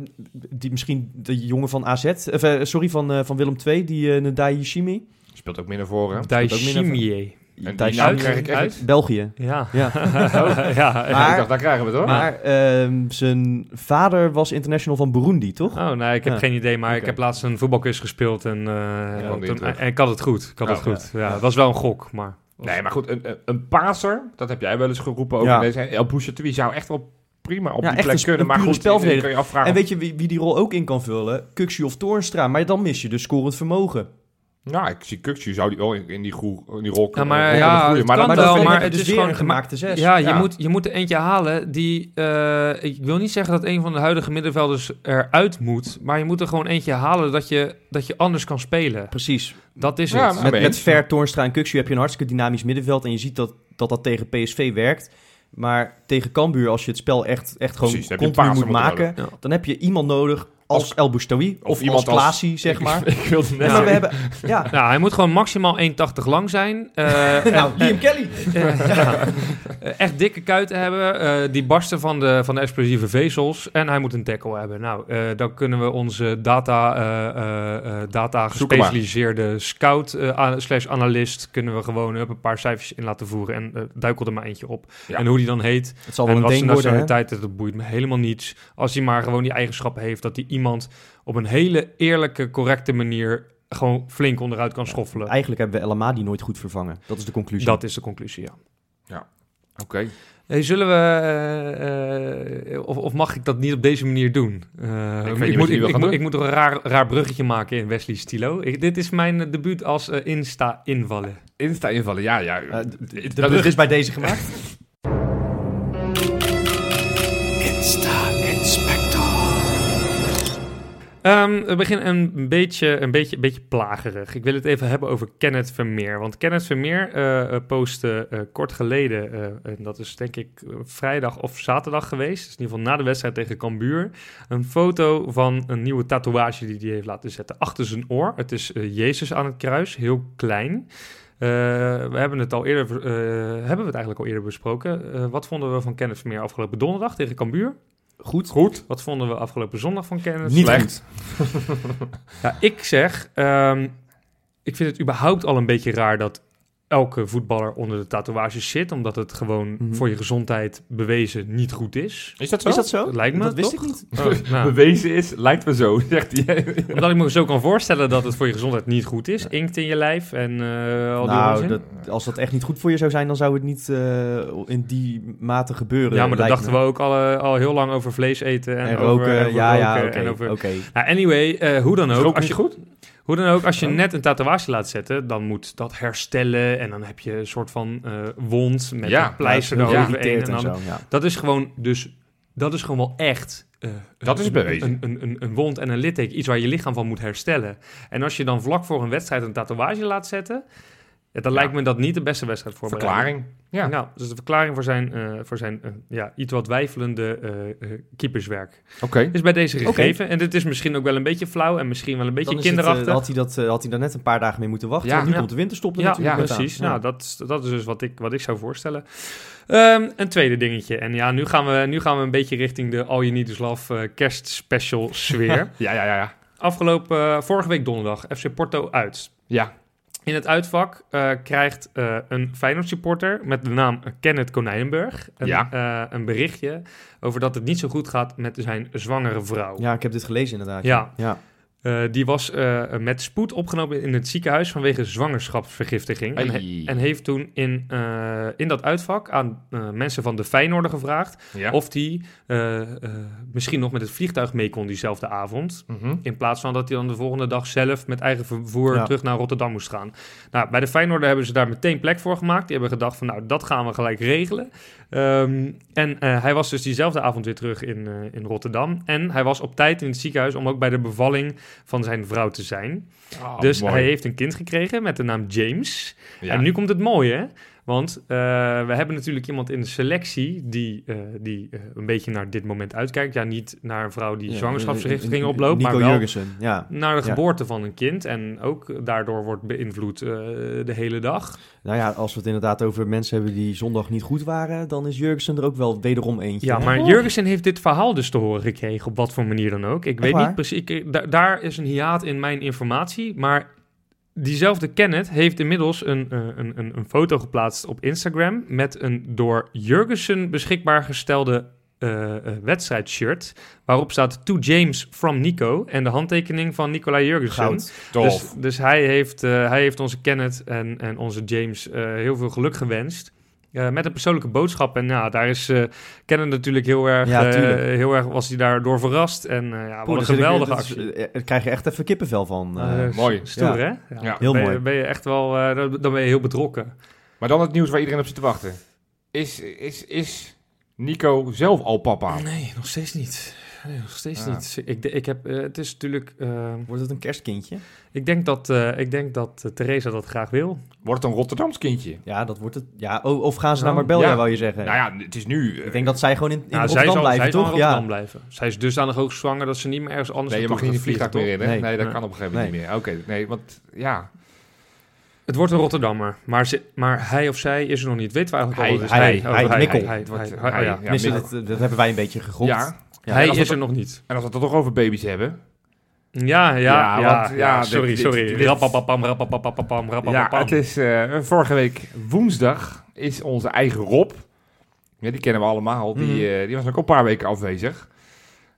die, misschien de jongen van AZ, of, sorry, van, eh, van Willem II, die uh, Ndai Shimi. Speelt ook meer naar voren. Daishimie. En die krijg ik Uit? België. Ja. Ja. ja. Maar- ik dacht, daar krijgen we het hoor. Maar ehm, zijn vader was international van Burundi, toch? Oh, nee, ik heb Ja. geen idee, maar ik heb laatst een voetbalquiz gespeeld en, eh, toen- en ik had het goed. Ik had Ja, het goed. Ja, ja. Het was wel een gok, maar... Nee, maar goed, een, een- dat heb jij wel eens geroepen over Ja. deze. El zou echt wel prima op Ja, die plek kunnen. Maar goed, kun je afvragen. En weet je wie, wie die rol ook in kan vullen? Kuxu of Toornstra. Maar dan mis je dus scorend vermogen. Nou, ik zie Kukcu zou die wel in, in die, groe, in die rol Ja, kunnen maar rol ja, groeien. het Maar kan dan, maar wel, maar het is weer gewoon- een gemaakte zes. Ja, je. Moet, je moet er eentje halen die... eh, ik wil niet zeggen dat een van de huidige middenvelders eruit moet, maar je moet er gewoon eentje halen dat je, dat je anders kan spelen. Precies. Dat is Ja, het. Met, met. Ver, Toornstra en Kuxu heb je een hartstikke dynamisch middenveld. En je ziet dat dat, dat tegen PSV werkt. Maar tegen Cambuur, als je het spel echt, echt gewoon Precies, continu moet maken... Ja. dan heb je iemand nodig als, Als- El of, of iemand als Klaasie, zeg maar. ik wilde net Nee, maar zeggen. we hebben... Ja, Nou, hij moet gewoon maximaal 1,80 lang zijn. eh, en- nou, Liam Kelly. Eh, ja. Eh, Echt dikke kuiten hebben, eh, die barsten van de, van de explosieve vezels. En hij moet een tackle hebben. Nou, eh, dan kunnen we onze data, eh, eh, eh, data gespecialiseerde scout eh, slash analist... kunnen we gewoon een paar cijfers in laten voeren. En duikel er maar eentje op. Ja. En hoe die dan heet. Het zal wel en een ding worden, hè? nationaliteit, dat boeit me helemaal niets. Als hij maar gewoon die eigenschappen heeft... dat hij iemand op een hele eerlijke, correcte manier... gewoon flink onderuit kan schoffelen. Eigenlijk hebben we El Amadi nooit goed vervangen. Dat is de conclusie. Dat is de conclusie, ja. Oké. Hey, zullen we, eh, eh, of, of mag ik dat niet op deze manier doen? Eh, moet, ik, moet, ik moet toch een raar, raar bruggetje maken in Wesley Stilo. Ik, dit is mijn debuut als Insta-invallen. Insta invallen, ja, ja. Dat brug is- is bij deze gemaakt. Ehm, we beginnen een beetje, een, beetje, een beetje plagerig. Ik wil het even hebben over Kenneth Vermeer. Want Kenneth Vermeer eh, postte eh, kort geleden, en dat is denk ik vrijdag of zaterdag geweest, dus in ieder geval na de wedstrijd tegen Cambuur, een foto van een nieuwe tatoeage die hij heeft laten zetten achter zijn oor. Het is Jezus aan het kruis, heel klein. We hebben het al eerder, hebben we het eigenlijk al eerder besproken. Wat vonden we van Kenneth Vermeer afgelopen donderdag tegen Cambuur? Goed. Goed. Wat vonden we afgelopen zondag van Kenneth? Niet Slecht. Ja, ik zeg, ehm, ik vind het überhaupt al een beetje raar dat elke voetballer onder de tatoeages zit, omdat het gewoon Mhm. voor je gezondheid bewezen niet goed is. Is dat zo? Is dat zo? Dat lijkt me, Dat wist toch? ik niet. Oh, nou, Bewezen is, lijkt me zo, zegt hij. omdat ik me zo kan voorstellen dat het voor je gezondheid niet goed is. Inkt in je lijf en eh, al die nou, dat, als dat echt niet goed voor je zou zijn, dan zou het niet eh, in die mate gebeuren. ja, maar daar dachten me. we ook al, eh, al heel lang over vlees eten en, En over, roken, over ja, ja, roken oké. over... Nou, anyway, eh, hoe dan ook. Als je, goed? Hoe dan ook, als je Oh. net een tatoeage laat zetten, dan moet dat herstellen. En dan heb je een soort van eh, wond met Ja, een pleister is eroverheen. En zo, ja. dat is gewoon, dus, dat is gewoon wel echt. eh, Dat is een- bewezen. Een, een, een, een wond en een litteken, iets waar je lichaam van moet herstellen. En als je dan vlak voor een wedstrijd een tatoeage laat zetten, ja, dan Ja. lijkt me dat niet de beste wedstrijd voor Verklaring. Ja. Nou, dus de verklaring voor zijn, eh, voor zijn eh, ja, iets wat wijfelende eh, eh, keeperswerk Oké. is bij deze gegeven. En dit is misschien ook wel een beetje flauw en misschien wel een beetje Dan is het, kinderachtig. had, hij dat, had hij daar net een paar dagen mee moeten wachten. Ja. want nu Ja. komt de winterstop er Ja, natuurlijk ja precies. Ja. Nou, dat, is- dat is dus wat ik, wat ik zou voorstellen. Ehm, een tweede dingetje. En ja, nu gaan, we, nu gaan we een beetje richting de All You Need Is Love kerstspecial sfeer. Ja, ja, ja, ja. Afgelopen, vorige week donderdag, FC Porto uit. Ja. In het uitvak eh, krijgt eh, een Feyenoord supporter met de naam Kenneth Konijnenburg een, Ja. eh, een berichtje over dat het niet zo goed gaat met zijn zwangere vrouw. Ja, ik heb dit gelezen inderdaad. Ja. ja. Eh, die was eh, met spoed opgenomen in het ziekenhuis vanwege zwangerschapsvergiftiging. En, he- Ai. en heeft toen in, eh, in dat uitvak aan mensen van de Feyenoorder gevraagd... ja. of die misschien nog met het vliegtuig mee kon diezelfde avond... Mhm. In plaats van dat hij dan de volgende dag zelf met eigen vervoer Ja. terug naar Rotterdam moest gaan. Nou, bij de Feyenoorder hebben ze daar meteen plek voor gemaakt. Die hebben gedacht van, nou, dat gaan we gelijk regelen. Ehm, en hij was dus diezelfde avond weer terug in, in Rotterdam. En hij was op tijd in het ziekenhuis om ook bij de bevalling van zijn vrouw te zijn. Oh, dus mooi. hij heeft een kind gekregen met de naam James. Ja. En nu komt het mooie, hè? Want eh, we hebben natuurlijk iemand in de selectie die, eh, die eh, een beetje naar dit moment uitkijkt. Ja, niet naar een vrouw die Ja, zwangerschapsvergiftiging Nico oploopt, maar wel Jurgensen, ja. naar de Ja. geboorte van een kind. En ook daardoor wordt beïnvloed de hele dag. Nou ja, als we het inderdaad over mensen hebben die zondag niet goed waren, dan is Jurgensen er ook wel wederom eentje. Ja, maar Jurgensen heeft dit verhaal dus te horen gekregen, op wat voor manier dan ook. Ik weet waar? niet precies, ik- daar is een hiaat in mijn informatie, maar diezelfde Kenneth heeft inmiddels een, eh, een, een, een foto geplaatst op Instagram met een door Jurgensen beschikbaar gestelde eh, wedstrijdshirt, waarop staat To James from Nico en de handtekening van Nicolai Jurgensen. Dus, dus hij, heeft, hij heeft onze Kenneth en, en onze James heel veel geluk gewenst. Eh, met een persoonlijke boodschap. En ja, daar is eh Kenneth natuurlijk heel erg, Ja, eh, heel erg was hij daardoor verrast. En eh, ja, Poeh, wat een ik- geweldige actie. Daar krijg je echt even kippenvel van. mooi. Stoer, Ja. hè? Ja. Heel ben, je- mooi. Ben je echt wel, eh, dan ben je heel betrokken. Maar dan het nieuws waar iedereen op zit te wachten. Is, is, is Nico zelf al papa? Nee, nog steeds niet. Nee, nog steeds Ja. niet. Ik, ik heb, eh, het is natuurlijk... eh, Wordt het een kerstkindje? ik denk dat, eh, ik denk dat Theresa dat graag wil. Wordt het een Rotterdams kindje? Ja, dat wordt het. Ja, oh, of gaan ze Nou, naar Marbella, ja. wou je zeggen? Nou ja, het is nu... Ik denk dat zij gewoon in, in Rotterdam zij zal, blijven, zij zal toch? in Rotterdam Ja. blijven. Zij is dusdanig hoog zwanger dat ze niet meer ergens anders Nee, je mag niet in gaat vliegtuig meer in, hè? Nee. Nee, dat Nee. kan op een gegeven moment Nee. niet meer. Oké, nee, want ja... Het wordt een Rotterdammer, maar, ze, maar hij of zij is er nog niet. Weten we eigenlijk al Hij, wat het is? hij, Oh, hij, Mikkel. Hij, Het wordt, hij, eh, hij- hij, ja. Mikkel. dat, dat hebben wij een beetje gegokt. Ja, Ja, hij is er nog niet. en als we het toch over baby's hebben... Ja, ja, Ja, ja. want, ja, ja, dit- sorry, dit- sorry. dit- Rappapapam, Ja, het is eh, vorige week woensdag is onze eigen Rob. Ja, die kennen we allemaal. Die, eh, die was ook al een paar weken afwezig.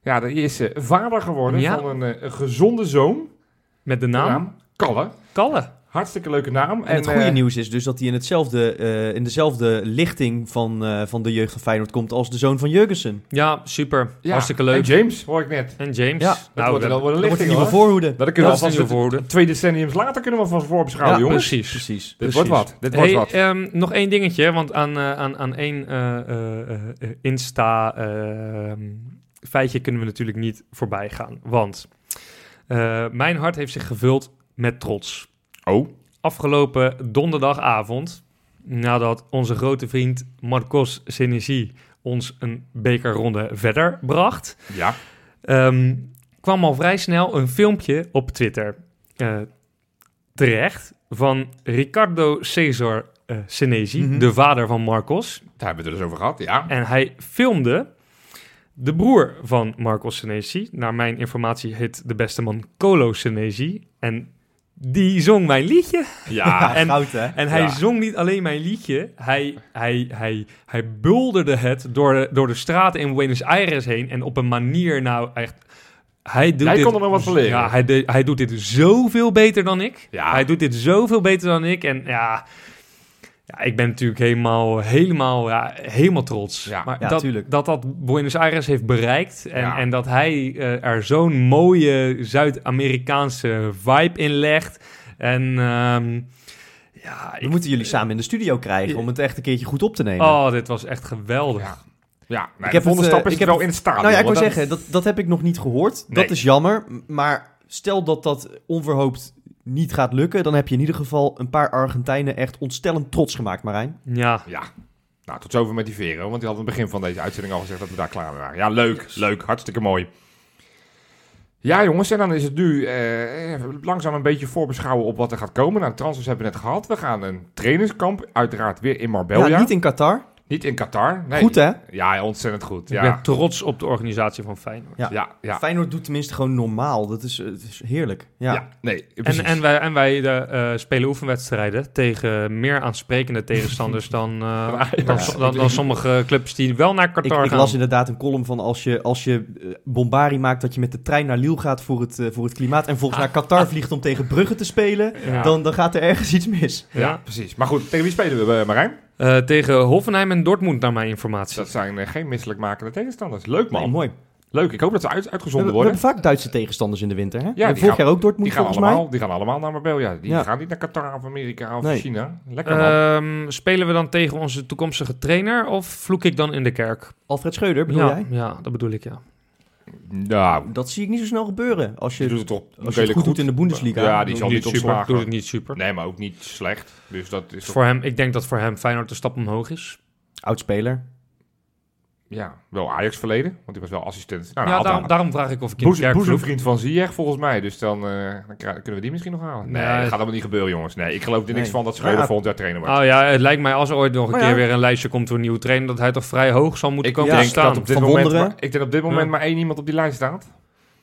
Ja, die is eh, vader geworden van een, gezonde zoon. Met de naam? Naam Kalle. Kalle. Hartstikke leuke naam. En het goede eh, nieuws is dus dat hij in, hetzelfde, eh, in dezelfde lichting van, eh, van de jeugd van Feyenoord komt als de zoon van Jurgensen. Ja, super. ja, Hartstikke leuk. En James, hoor ik net. En James. Ja, Dat nou, wordt dat- wel een wordt lichting nieuwe voorhoede. Dat kunnen we Dat is alvast voorhoede. twee decenniums later kunnen we van voor beschouwen, Ja, jongens. precies. Precies. Dit precies. wordt wat. Dit wordt wat. ehm, nog één dingetje, want aan, aan, aan één eh, eh, eh, Insta ehm, feitje kunnen we natuurlijk niet voorbij gaan. Want eh, mijn hart heeft zich gevuld met trots. Oh. Afgelopen donderdagavond, nadat onze grote vriend Marcos Senesi ons een bekerronde verder bracht, Ja. Ehm, kwam al vrij snel een filmpje op Twitter eh, terecht van Ricardo Cesar eh Senesi, Mhm. de vader van Marcos. Daar hebben we het dus over gehad, ja. En hij filmde de broer van Marcos Senesi. Naar mijn informatie heet de beste man Colo Senesi. En die zong mijn liedje. Ja, en- goud hè? En hij Ja. zong niet alleen mijn liedje, hij, hij, hij, hij bulderde het door de, door de straten in Buenos Aires heen. En op een manier, nou echt... Hij doet Jij dit, kon er nog wat van leren. Ja, hij, de- hij doet dit zoveel beter dan ik. Ja. Hij doet dit zoveel beter dan ik. En ja, ja ik ben natuurlijk helemaal, helemaal, ja, helemaal trots. Ja. maar Ja, dat, tuurlijk. dat dat Buenos Aires heeft bereikt. En, Ja. en dat hij eh, er zo'n mooie Zuid-Amerikaanse vibe in legt. En ehm, ja, We ik, moeten jullie samen in de studio krijgen om het echt een keertje goed op te nemen. Oh, dit was echt geweldig. Ja. Nou, Ik de heb volgende het, eh, stap is ik heb wel in het stadion. nou ja, ik wil zeggen, dat, dat heb ik nog niet gehoord. Nee. Dat is jammer. Maar stel dat dat onverhoopt niet gaat lukken, dan heb je in ieder geval een paar Argentijnen echt ontstellend trots gemaakt, Marijn. Ja, Ja. Nou, tot zover met die Vero, want die had aan het begin van deze uitzending al gezegd dat we daar klaar mee waren. Ja, leuk, leuk, hartstikke mooi. Ja, jongens, en dan is het nu eh, langzaam een beetje voorbeschouwen op wat er gaat komen. Nou, de transfers hebben we net gehad. We gaan een trainingskamp, uiteraard weer in Marbella. Ja, niet in Qatar. Niet in Qatar. Nee. Goed hè? Ja, ontzettend goed. ik Ja, ben trots op de organisatie van Feyenoord. Ja. ja, ja. Feyenoord doet tenminste gewoon normaal. Dat is, het is heerlijk. Ja. Ja, nee, En, precies. en wij, en wij eh, eh, spelen oefenwedstrijden tegen meer aansprekende tegenstanders dan, eh, dan, dan, dan sommige clubs die wel naar Ik, Qatar ik gaan. las inderdaad een column van als je, als je Bombari maakt dat je met de trein naar Lille gaat voor het, voor het klimaat en volgens naar Qatar vliegt om tegen Brugge te spelen, Ja. dan, dan gaat er ergens iets mis. ja, Ja. precies. Maar goed, tegen wie spelen we, Marijn? Eh, tegen Hoffenheim en Dortmund, naar mijn informatie. Dat zijn eh, geen misselijkmakende tegenstanders. Leuk, man. Nee, mooi. Leuk, ik hoop dat ze uit, We, uitgezonden we worden. hebben vaak Duitse tegenstanders in de winter, hè? Ja, die vorig gaan- jaar ook Dortmund Die gaan, volgens mij. allemaal, die gaan allemaal naar Marbella. Die Ja. gaan niet naar Qatar of Amerika of Nee. China. Lekker man. Ehm, spelen we dan tegen onze toekomstige trainer of vloek ik dan in de kerk? Alfred Scheuder, bedoel ja, jij? ja, dat bedoel ik, ja. Nou, Dat zie ik niet zo snel gebeuren. Als je doet het toch als je het redelijk goed doet in de Bundesliga. Ja, die zal niet super, doet het niet super. Nee, maar ook niet slecht. Dus dat is toch, Voor hem, ik denk dat voor hem Feyenoord een stap omhoog is. Oudspeler. Ja, wel Ajax verleden. Want die was wel assistent. Nou, ja, nou, daarom, daarom vraag ik of ik in Boezem-. Boezemvriend van Ziyech volgens mij. Dus dan, eh, dan kunnen we die misschien nog halen. Nee, Nee. dat gaat allemaal niet gebeuren, jongens. Nee, ik geloof er niks Nee. van dat Schreuder ja, volgend jaar trainer wordt. Oh ja, het lijkt mij als er ooit nog een Maar keer ja. weer een lijstje komt voor een nieuwe trainer, dat hij toch vrij hoog zal moeten ik komen denk te staan. dat op dit Van moment, maar, ik denk op dit moment Ja. maar één iemand op die lijst staat.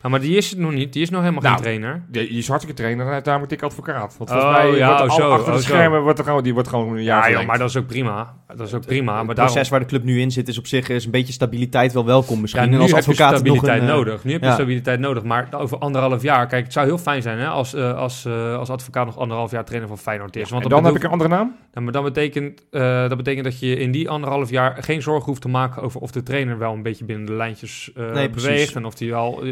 Ja, maar die is het nog niet. Die is nog helemaal Nou, geen trainer. Die, die is hartstikke trainer en daar moet ik advocaat. Want Oh, mij ja, wordt oh, zo, achter de oh, schermen wordt er gewoon, die wordt gewoon een jaar Ja, joh, maar dat is ook prima. Dat is ook prima. Maar het daarom, proces waar de club nu in zit is op zich is een beetje stabiliteit wel welkom misschien. ja, en nu als heb je advocaat nog stabiliteit een, eh, nodig. Nu heb je ja. stabiliteit nodig. Maar over anderhalf jaar, kijk, het zou heel fijn zijn hè, als, eh, als, eh, als advocaat nog anderhalf jaar trainer van Feyenoord is. Want en dan heb ik een andere naam? Ja, maar dat betekent, eh, dat betekent dat je in die anderhalf jaar geen zorgen hoeft te maken over of de trainer wel een beetje binnen de lijntjes eh, beweegt en of hij wel,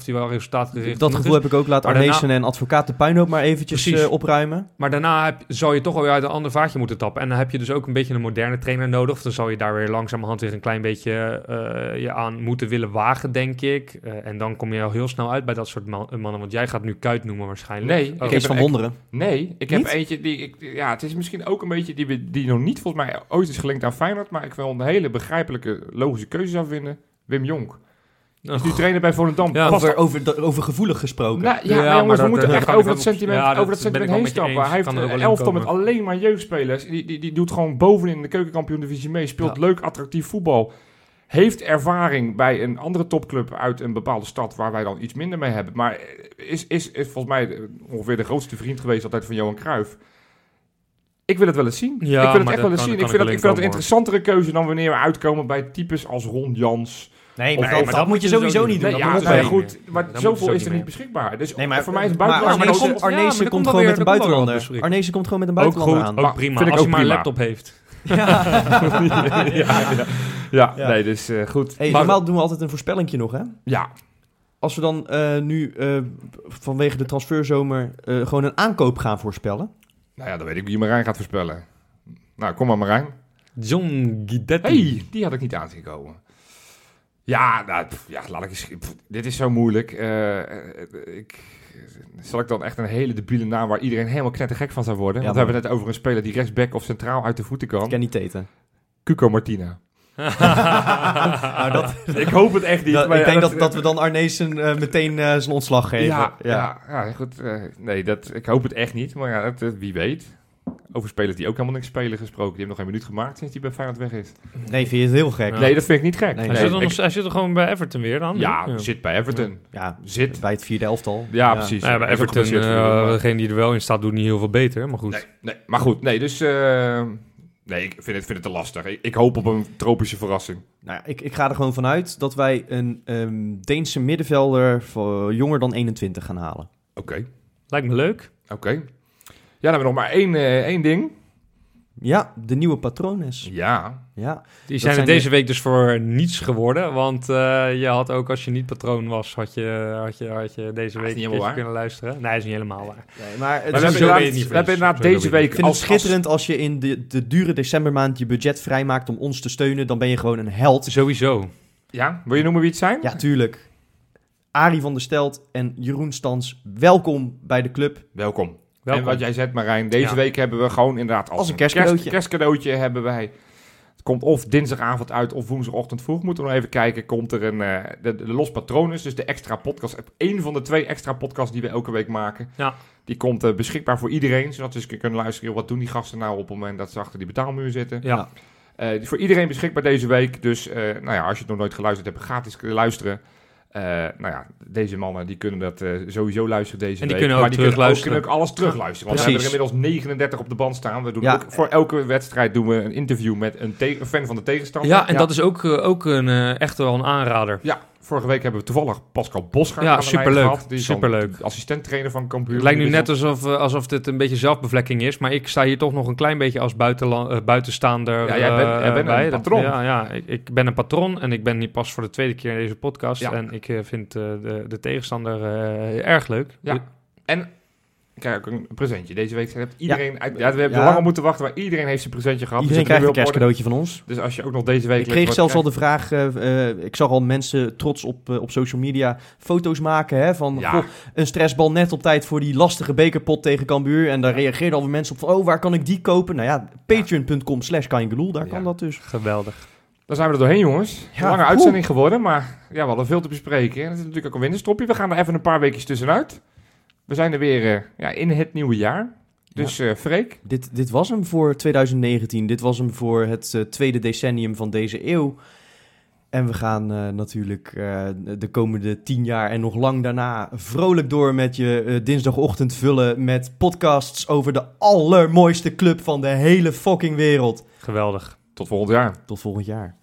of die wel resultaatgericht Dat gevoel is. heb ik ook. Laat Arnezen en advocaat de puinhoop maar eventjes eh, opruimen. Maar daarna heb, zou je toch alweer uit een ander vaatje moeten tappen. En dan heb je dus ook een beetje een moderne trainer nodig. Of dan zal je daar weer langzamerhand weer een klein beetje eh, je aan moeten willen wagen, denk ik. Eh, en dan kom je al heel snel uit bij dat soort man- mannen. Want jij gaat nu Kuit noemen waarschijnlijk. Nee, Oh. ik heb van Wonderen. Nee, ik heb Niet? eentje die... Ik, ja, het is misschien ook een beetje die, we- die nog niet volgens mij ooit is gelinkt aan Feyenoord. Maar ik wel een hele begrijpelijke, logische keuze zou vinden. Wim Jonk. Nu trainer bij Volendam. Ja, Over, over, over gevoelig gesproken. Nou, ja, Ja, maar maar jongens, we dat- moeten echt over dat sentiment, ja, over dat sentiment heen stappen. Hij heeft een elftal met alleen maar jeugdspelers. Die, die, die doet gewoon bovenin in de keukenkampioen-divisie mee. Speelt leuk, attractief voetbal. Heeft ervaring bij een andere topclub uit een bepaalde stad waar wij dan iets minder mee hebben. Maar is, is, is volgens mij ongeveer de grootste vriend geweest altijd van Johan Cruijff. Ik wil het wel eens zien. Ja, ik wil het echt wel eens zien. Ik vind, dat, ik vind dat een interessantere keuze dan wanneer we uitkomen bij types als Ron Jans. Nee, Of maar, dat- moet je sowieso niet doen. Nee, Dat ja, maar goed, maar zoveel is er niet beschikbaar. Dus Nee, maar, voor mij is een maar buitenlander... Arnezen, komt- gewoon met een buitenlander. Arnezen komt gewoon met een Ook buitenlander goed, aan. ook prima. Als ook hij maar een laptop heeft. ja, ja, ja. Ja. nee, dus eh, goed. Hey, Maar- normaal doen we altijd een voorspellingje nog, hè? Ja, Als we dan eh, nu eh, vanwege de transferzomer eh, gewoon een aankoop gaan voorspellen. nou ja, dan weet ik wie Marijn gaat voorspellen. Nou, kom maar Marijn. John Guidetti. hey, die had ik niet aan zien komen. Ja, nou, pff, ja laat ik eens... pff, dit is zo moeilijk. Eh, eh, ik, zal ik dan echt een hele debiele naam waar iedereen helemaal knettergek van zou worden? Ja, Want we hebben het net over een speler die rechtsback of centraal uit de voeten kan. Kenny Teten. Cuco Martina. Nou, dat, ik hoop het echt niet. dat- maar ik ja, denk dat, dat we dan Arnezen eh, meteen zijn ontslag geven. Ja, ja. ja, goed. nee, dat, ik hoop het echt niet. Maar ja, dat, wie weet. Over spelers die ook helemaal niks spelen gesproken. Die hebben nog geen minuut gemaakt sinds die bij Feyenoord weg is. Nee, vind je het heel gek? Ja. Nee, dat vind ik niet gek. Nee, Hij, Nee, zit er ik- nog, hij zit er gewoon bij Everton weer dan. ja, ja. zit bij Everton. Ja, Zit. bij het vierde elftal. Ja, precies. Nou ja, bij Hij Everton, eh, maar- degene die er wel in staat, doet niet heel veel beter. Maar goed. Nee, nee, maar goed. Nee, dus... eh, nee, ik vind het, vind het te lastig. Ik, ik hoop op een tropische verrassing. Nou ja, ik, ik ga er gewoon vanuit dat wij een ehm, Deense middenvelder voor jonger dan 21 gaan halen. Oké, Lijkt me leuk. oké. Dan hebben we nog maar één, eh, één ding. Ja, de nieuwe patrones. Ja. Ja, Die zijn, zijn er deze week dus voor niets geworden. Want eh, je had ook, als je niet patroon was, had je, had je, had je deze week niet een helemaal keertje waar. kunnen luisteren. Nee, is niet helemaal waar. nee, maar het Maar is we zo hebben inderdaad, niet we hebben vrees. inderdaad Zo ben deze week... Ik vind het als- schitterend als je in de, de dure decembermaand je budget vrijmaakt om ons te steunen. Dan ben je gewoon een held. Sowieso. ja, wil je noemen wie het zijn? Ja, tuurlijk. Arie van der Stelt en Jeroen Stans, welkom bij de club. Welkom. Welkom. En wat jij zegt, Marijn, deze Ja. week hebben we gewoon inderdaad als, Als een kerstcadeautje. kerst- kerstcadeautje hebben wij. Het komt of dinsdagavond uit of woensdagochtend vroeg. Moeten we nog even kijken. Komt er een eh, de, de Los Patronus, dus de extra podcast. Eén van de twee extra podcasts die we elke week maken. Ja. Die komt eh, beschikbaar voor iedereen, zodat ze eens kunnen luisteren. Wat doen die gasten nou op het moment dat ze achter die betaalmuur zitten? Ja. Eh, die voor iedereen beschikbaar deze week. Dus eh, nou ja, als je het nog nooit geluisterd hebt, ga het eens luisteren. Eh, nou ja, deze mannen die kunnen dat eh, sowieso luisteren deze En die week. kunnen ook maar die kunnen ook, kunnen ook alles terugluisteren. Want we Precies. hebben er inmiddels 39 op de band staan. We doen Ja. ook, voor elke wedstrijd doen we een interview met een, fan van de tegenstander. Ja, en dat is ook, eh, ook een, eh, echt wel een aanrader. Vorige week hebben we toevallig Pascal Bosgaard Ja, aan de lijn superleuk. gehad. Die is dan Superleuk. de assistent-trainer van Cambuur. Het lijkt nu net alsof, eh, alsof dit een beetje zelfbevlekking is, maar ik sta hier toch nog een klein beetje als eh, buitenstaander Ja, jij bent- jij bent een bij. Dat- patron. ja, ja ik, ik ben een patron en ik ben hier pas voor de tweede keer in deze podcast. Ja. En ik vind de, de tegenstander erg leuk. Ja. En kijk, ook een presentje. Deze week heeft iedereen... uit- Ja, we hebben Ja. lang moeten wachten, maar iedereen heeft zijn presentje gehad. Iedereen zitten krijgt een kerstcadeautje van ons. Dus als je ook nog deze week... Ik kreeg zelfs al de vraag, eh, eh, ik zag al mensen trots op, eh, op social media foto's maken hè, van Ja. goh, een stressbal net op tijd voor die lastige bekerpot tegen Cambuur. En daar reageerden alweer mensen op van, oh, waar kan ik die kopen? Nou ja, patreon.com slash Kaingeloel, daar Ja. kan dat dus. Geweldig. Dan zijn we er doorheen, jongens. Ja, Lange uitzending geworden, maar ja, we hadden veel te bespreken. En het is natuurlijk ook een winterstopje. We gaan er even een paar weekjes tussenuit. We zijn er weer eh, ja, in het nieuwe jaar. Dus eh Freek, Dit, dit was hem voor 2019, dit was hem voor het eh, tweede decennium van deze eeuw. En we gaan eh, natuurlijk eh, de komende tien jaar en nog lang daarna vrolijk door met je dinsdagochtend vullen met podcasts over de allermooiste club van de hele fucking wereld. Geweldig. tot volgend jaar. Tot volgend jaar.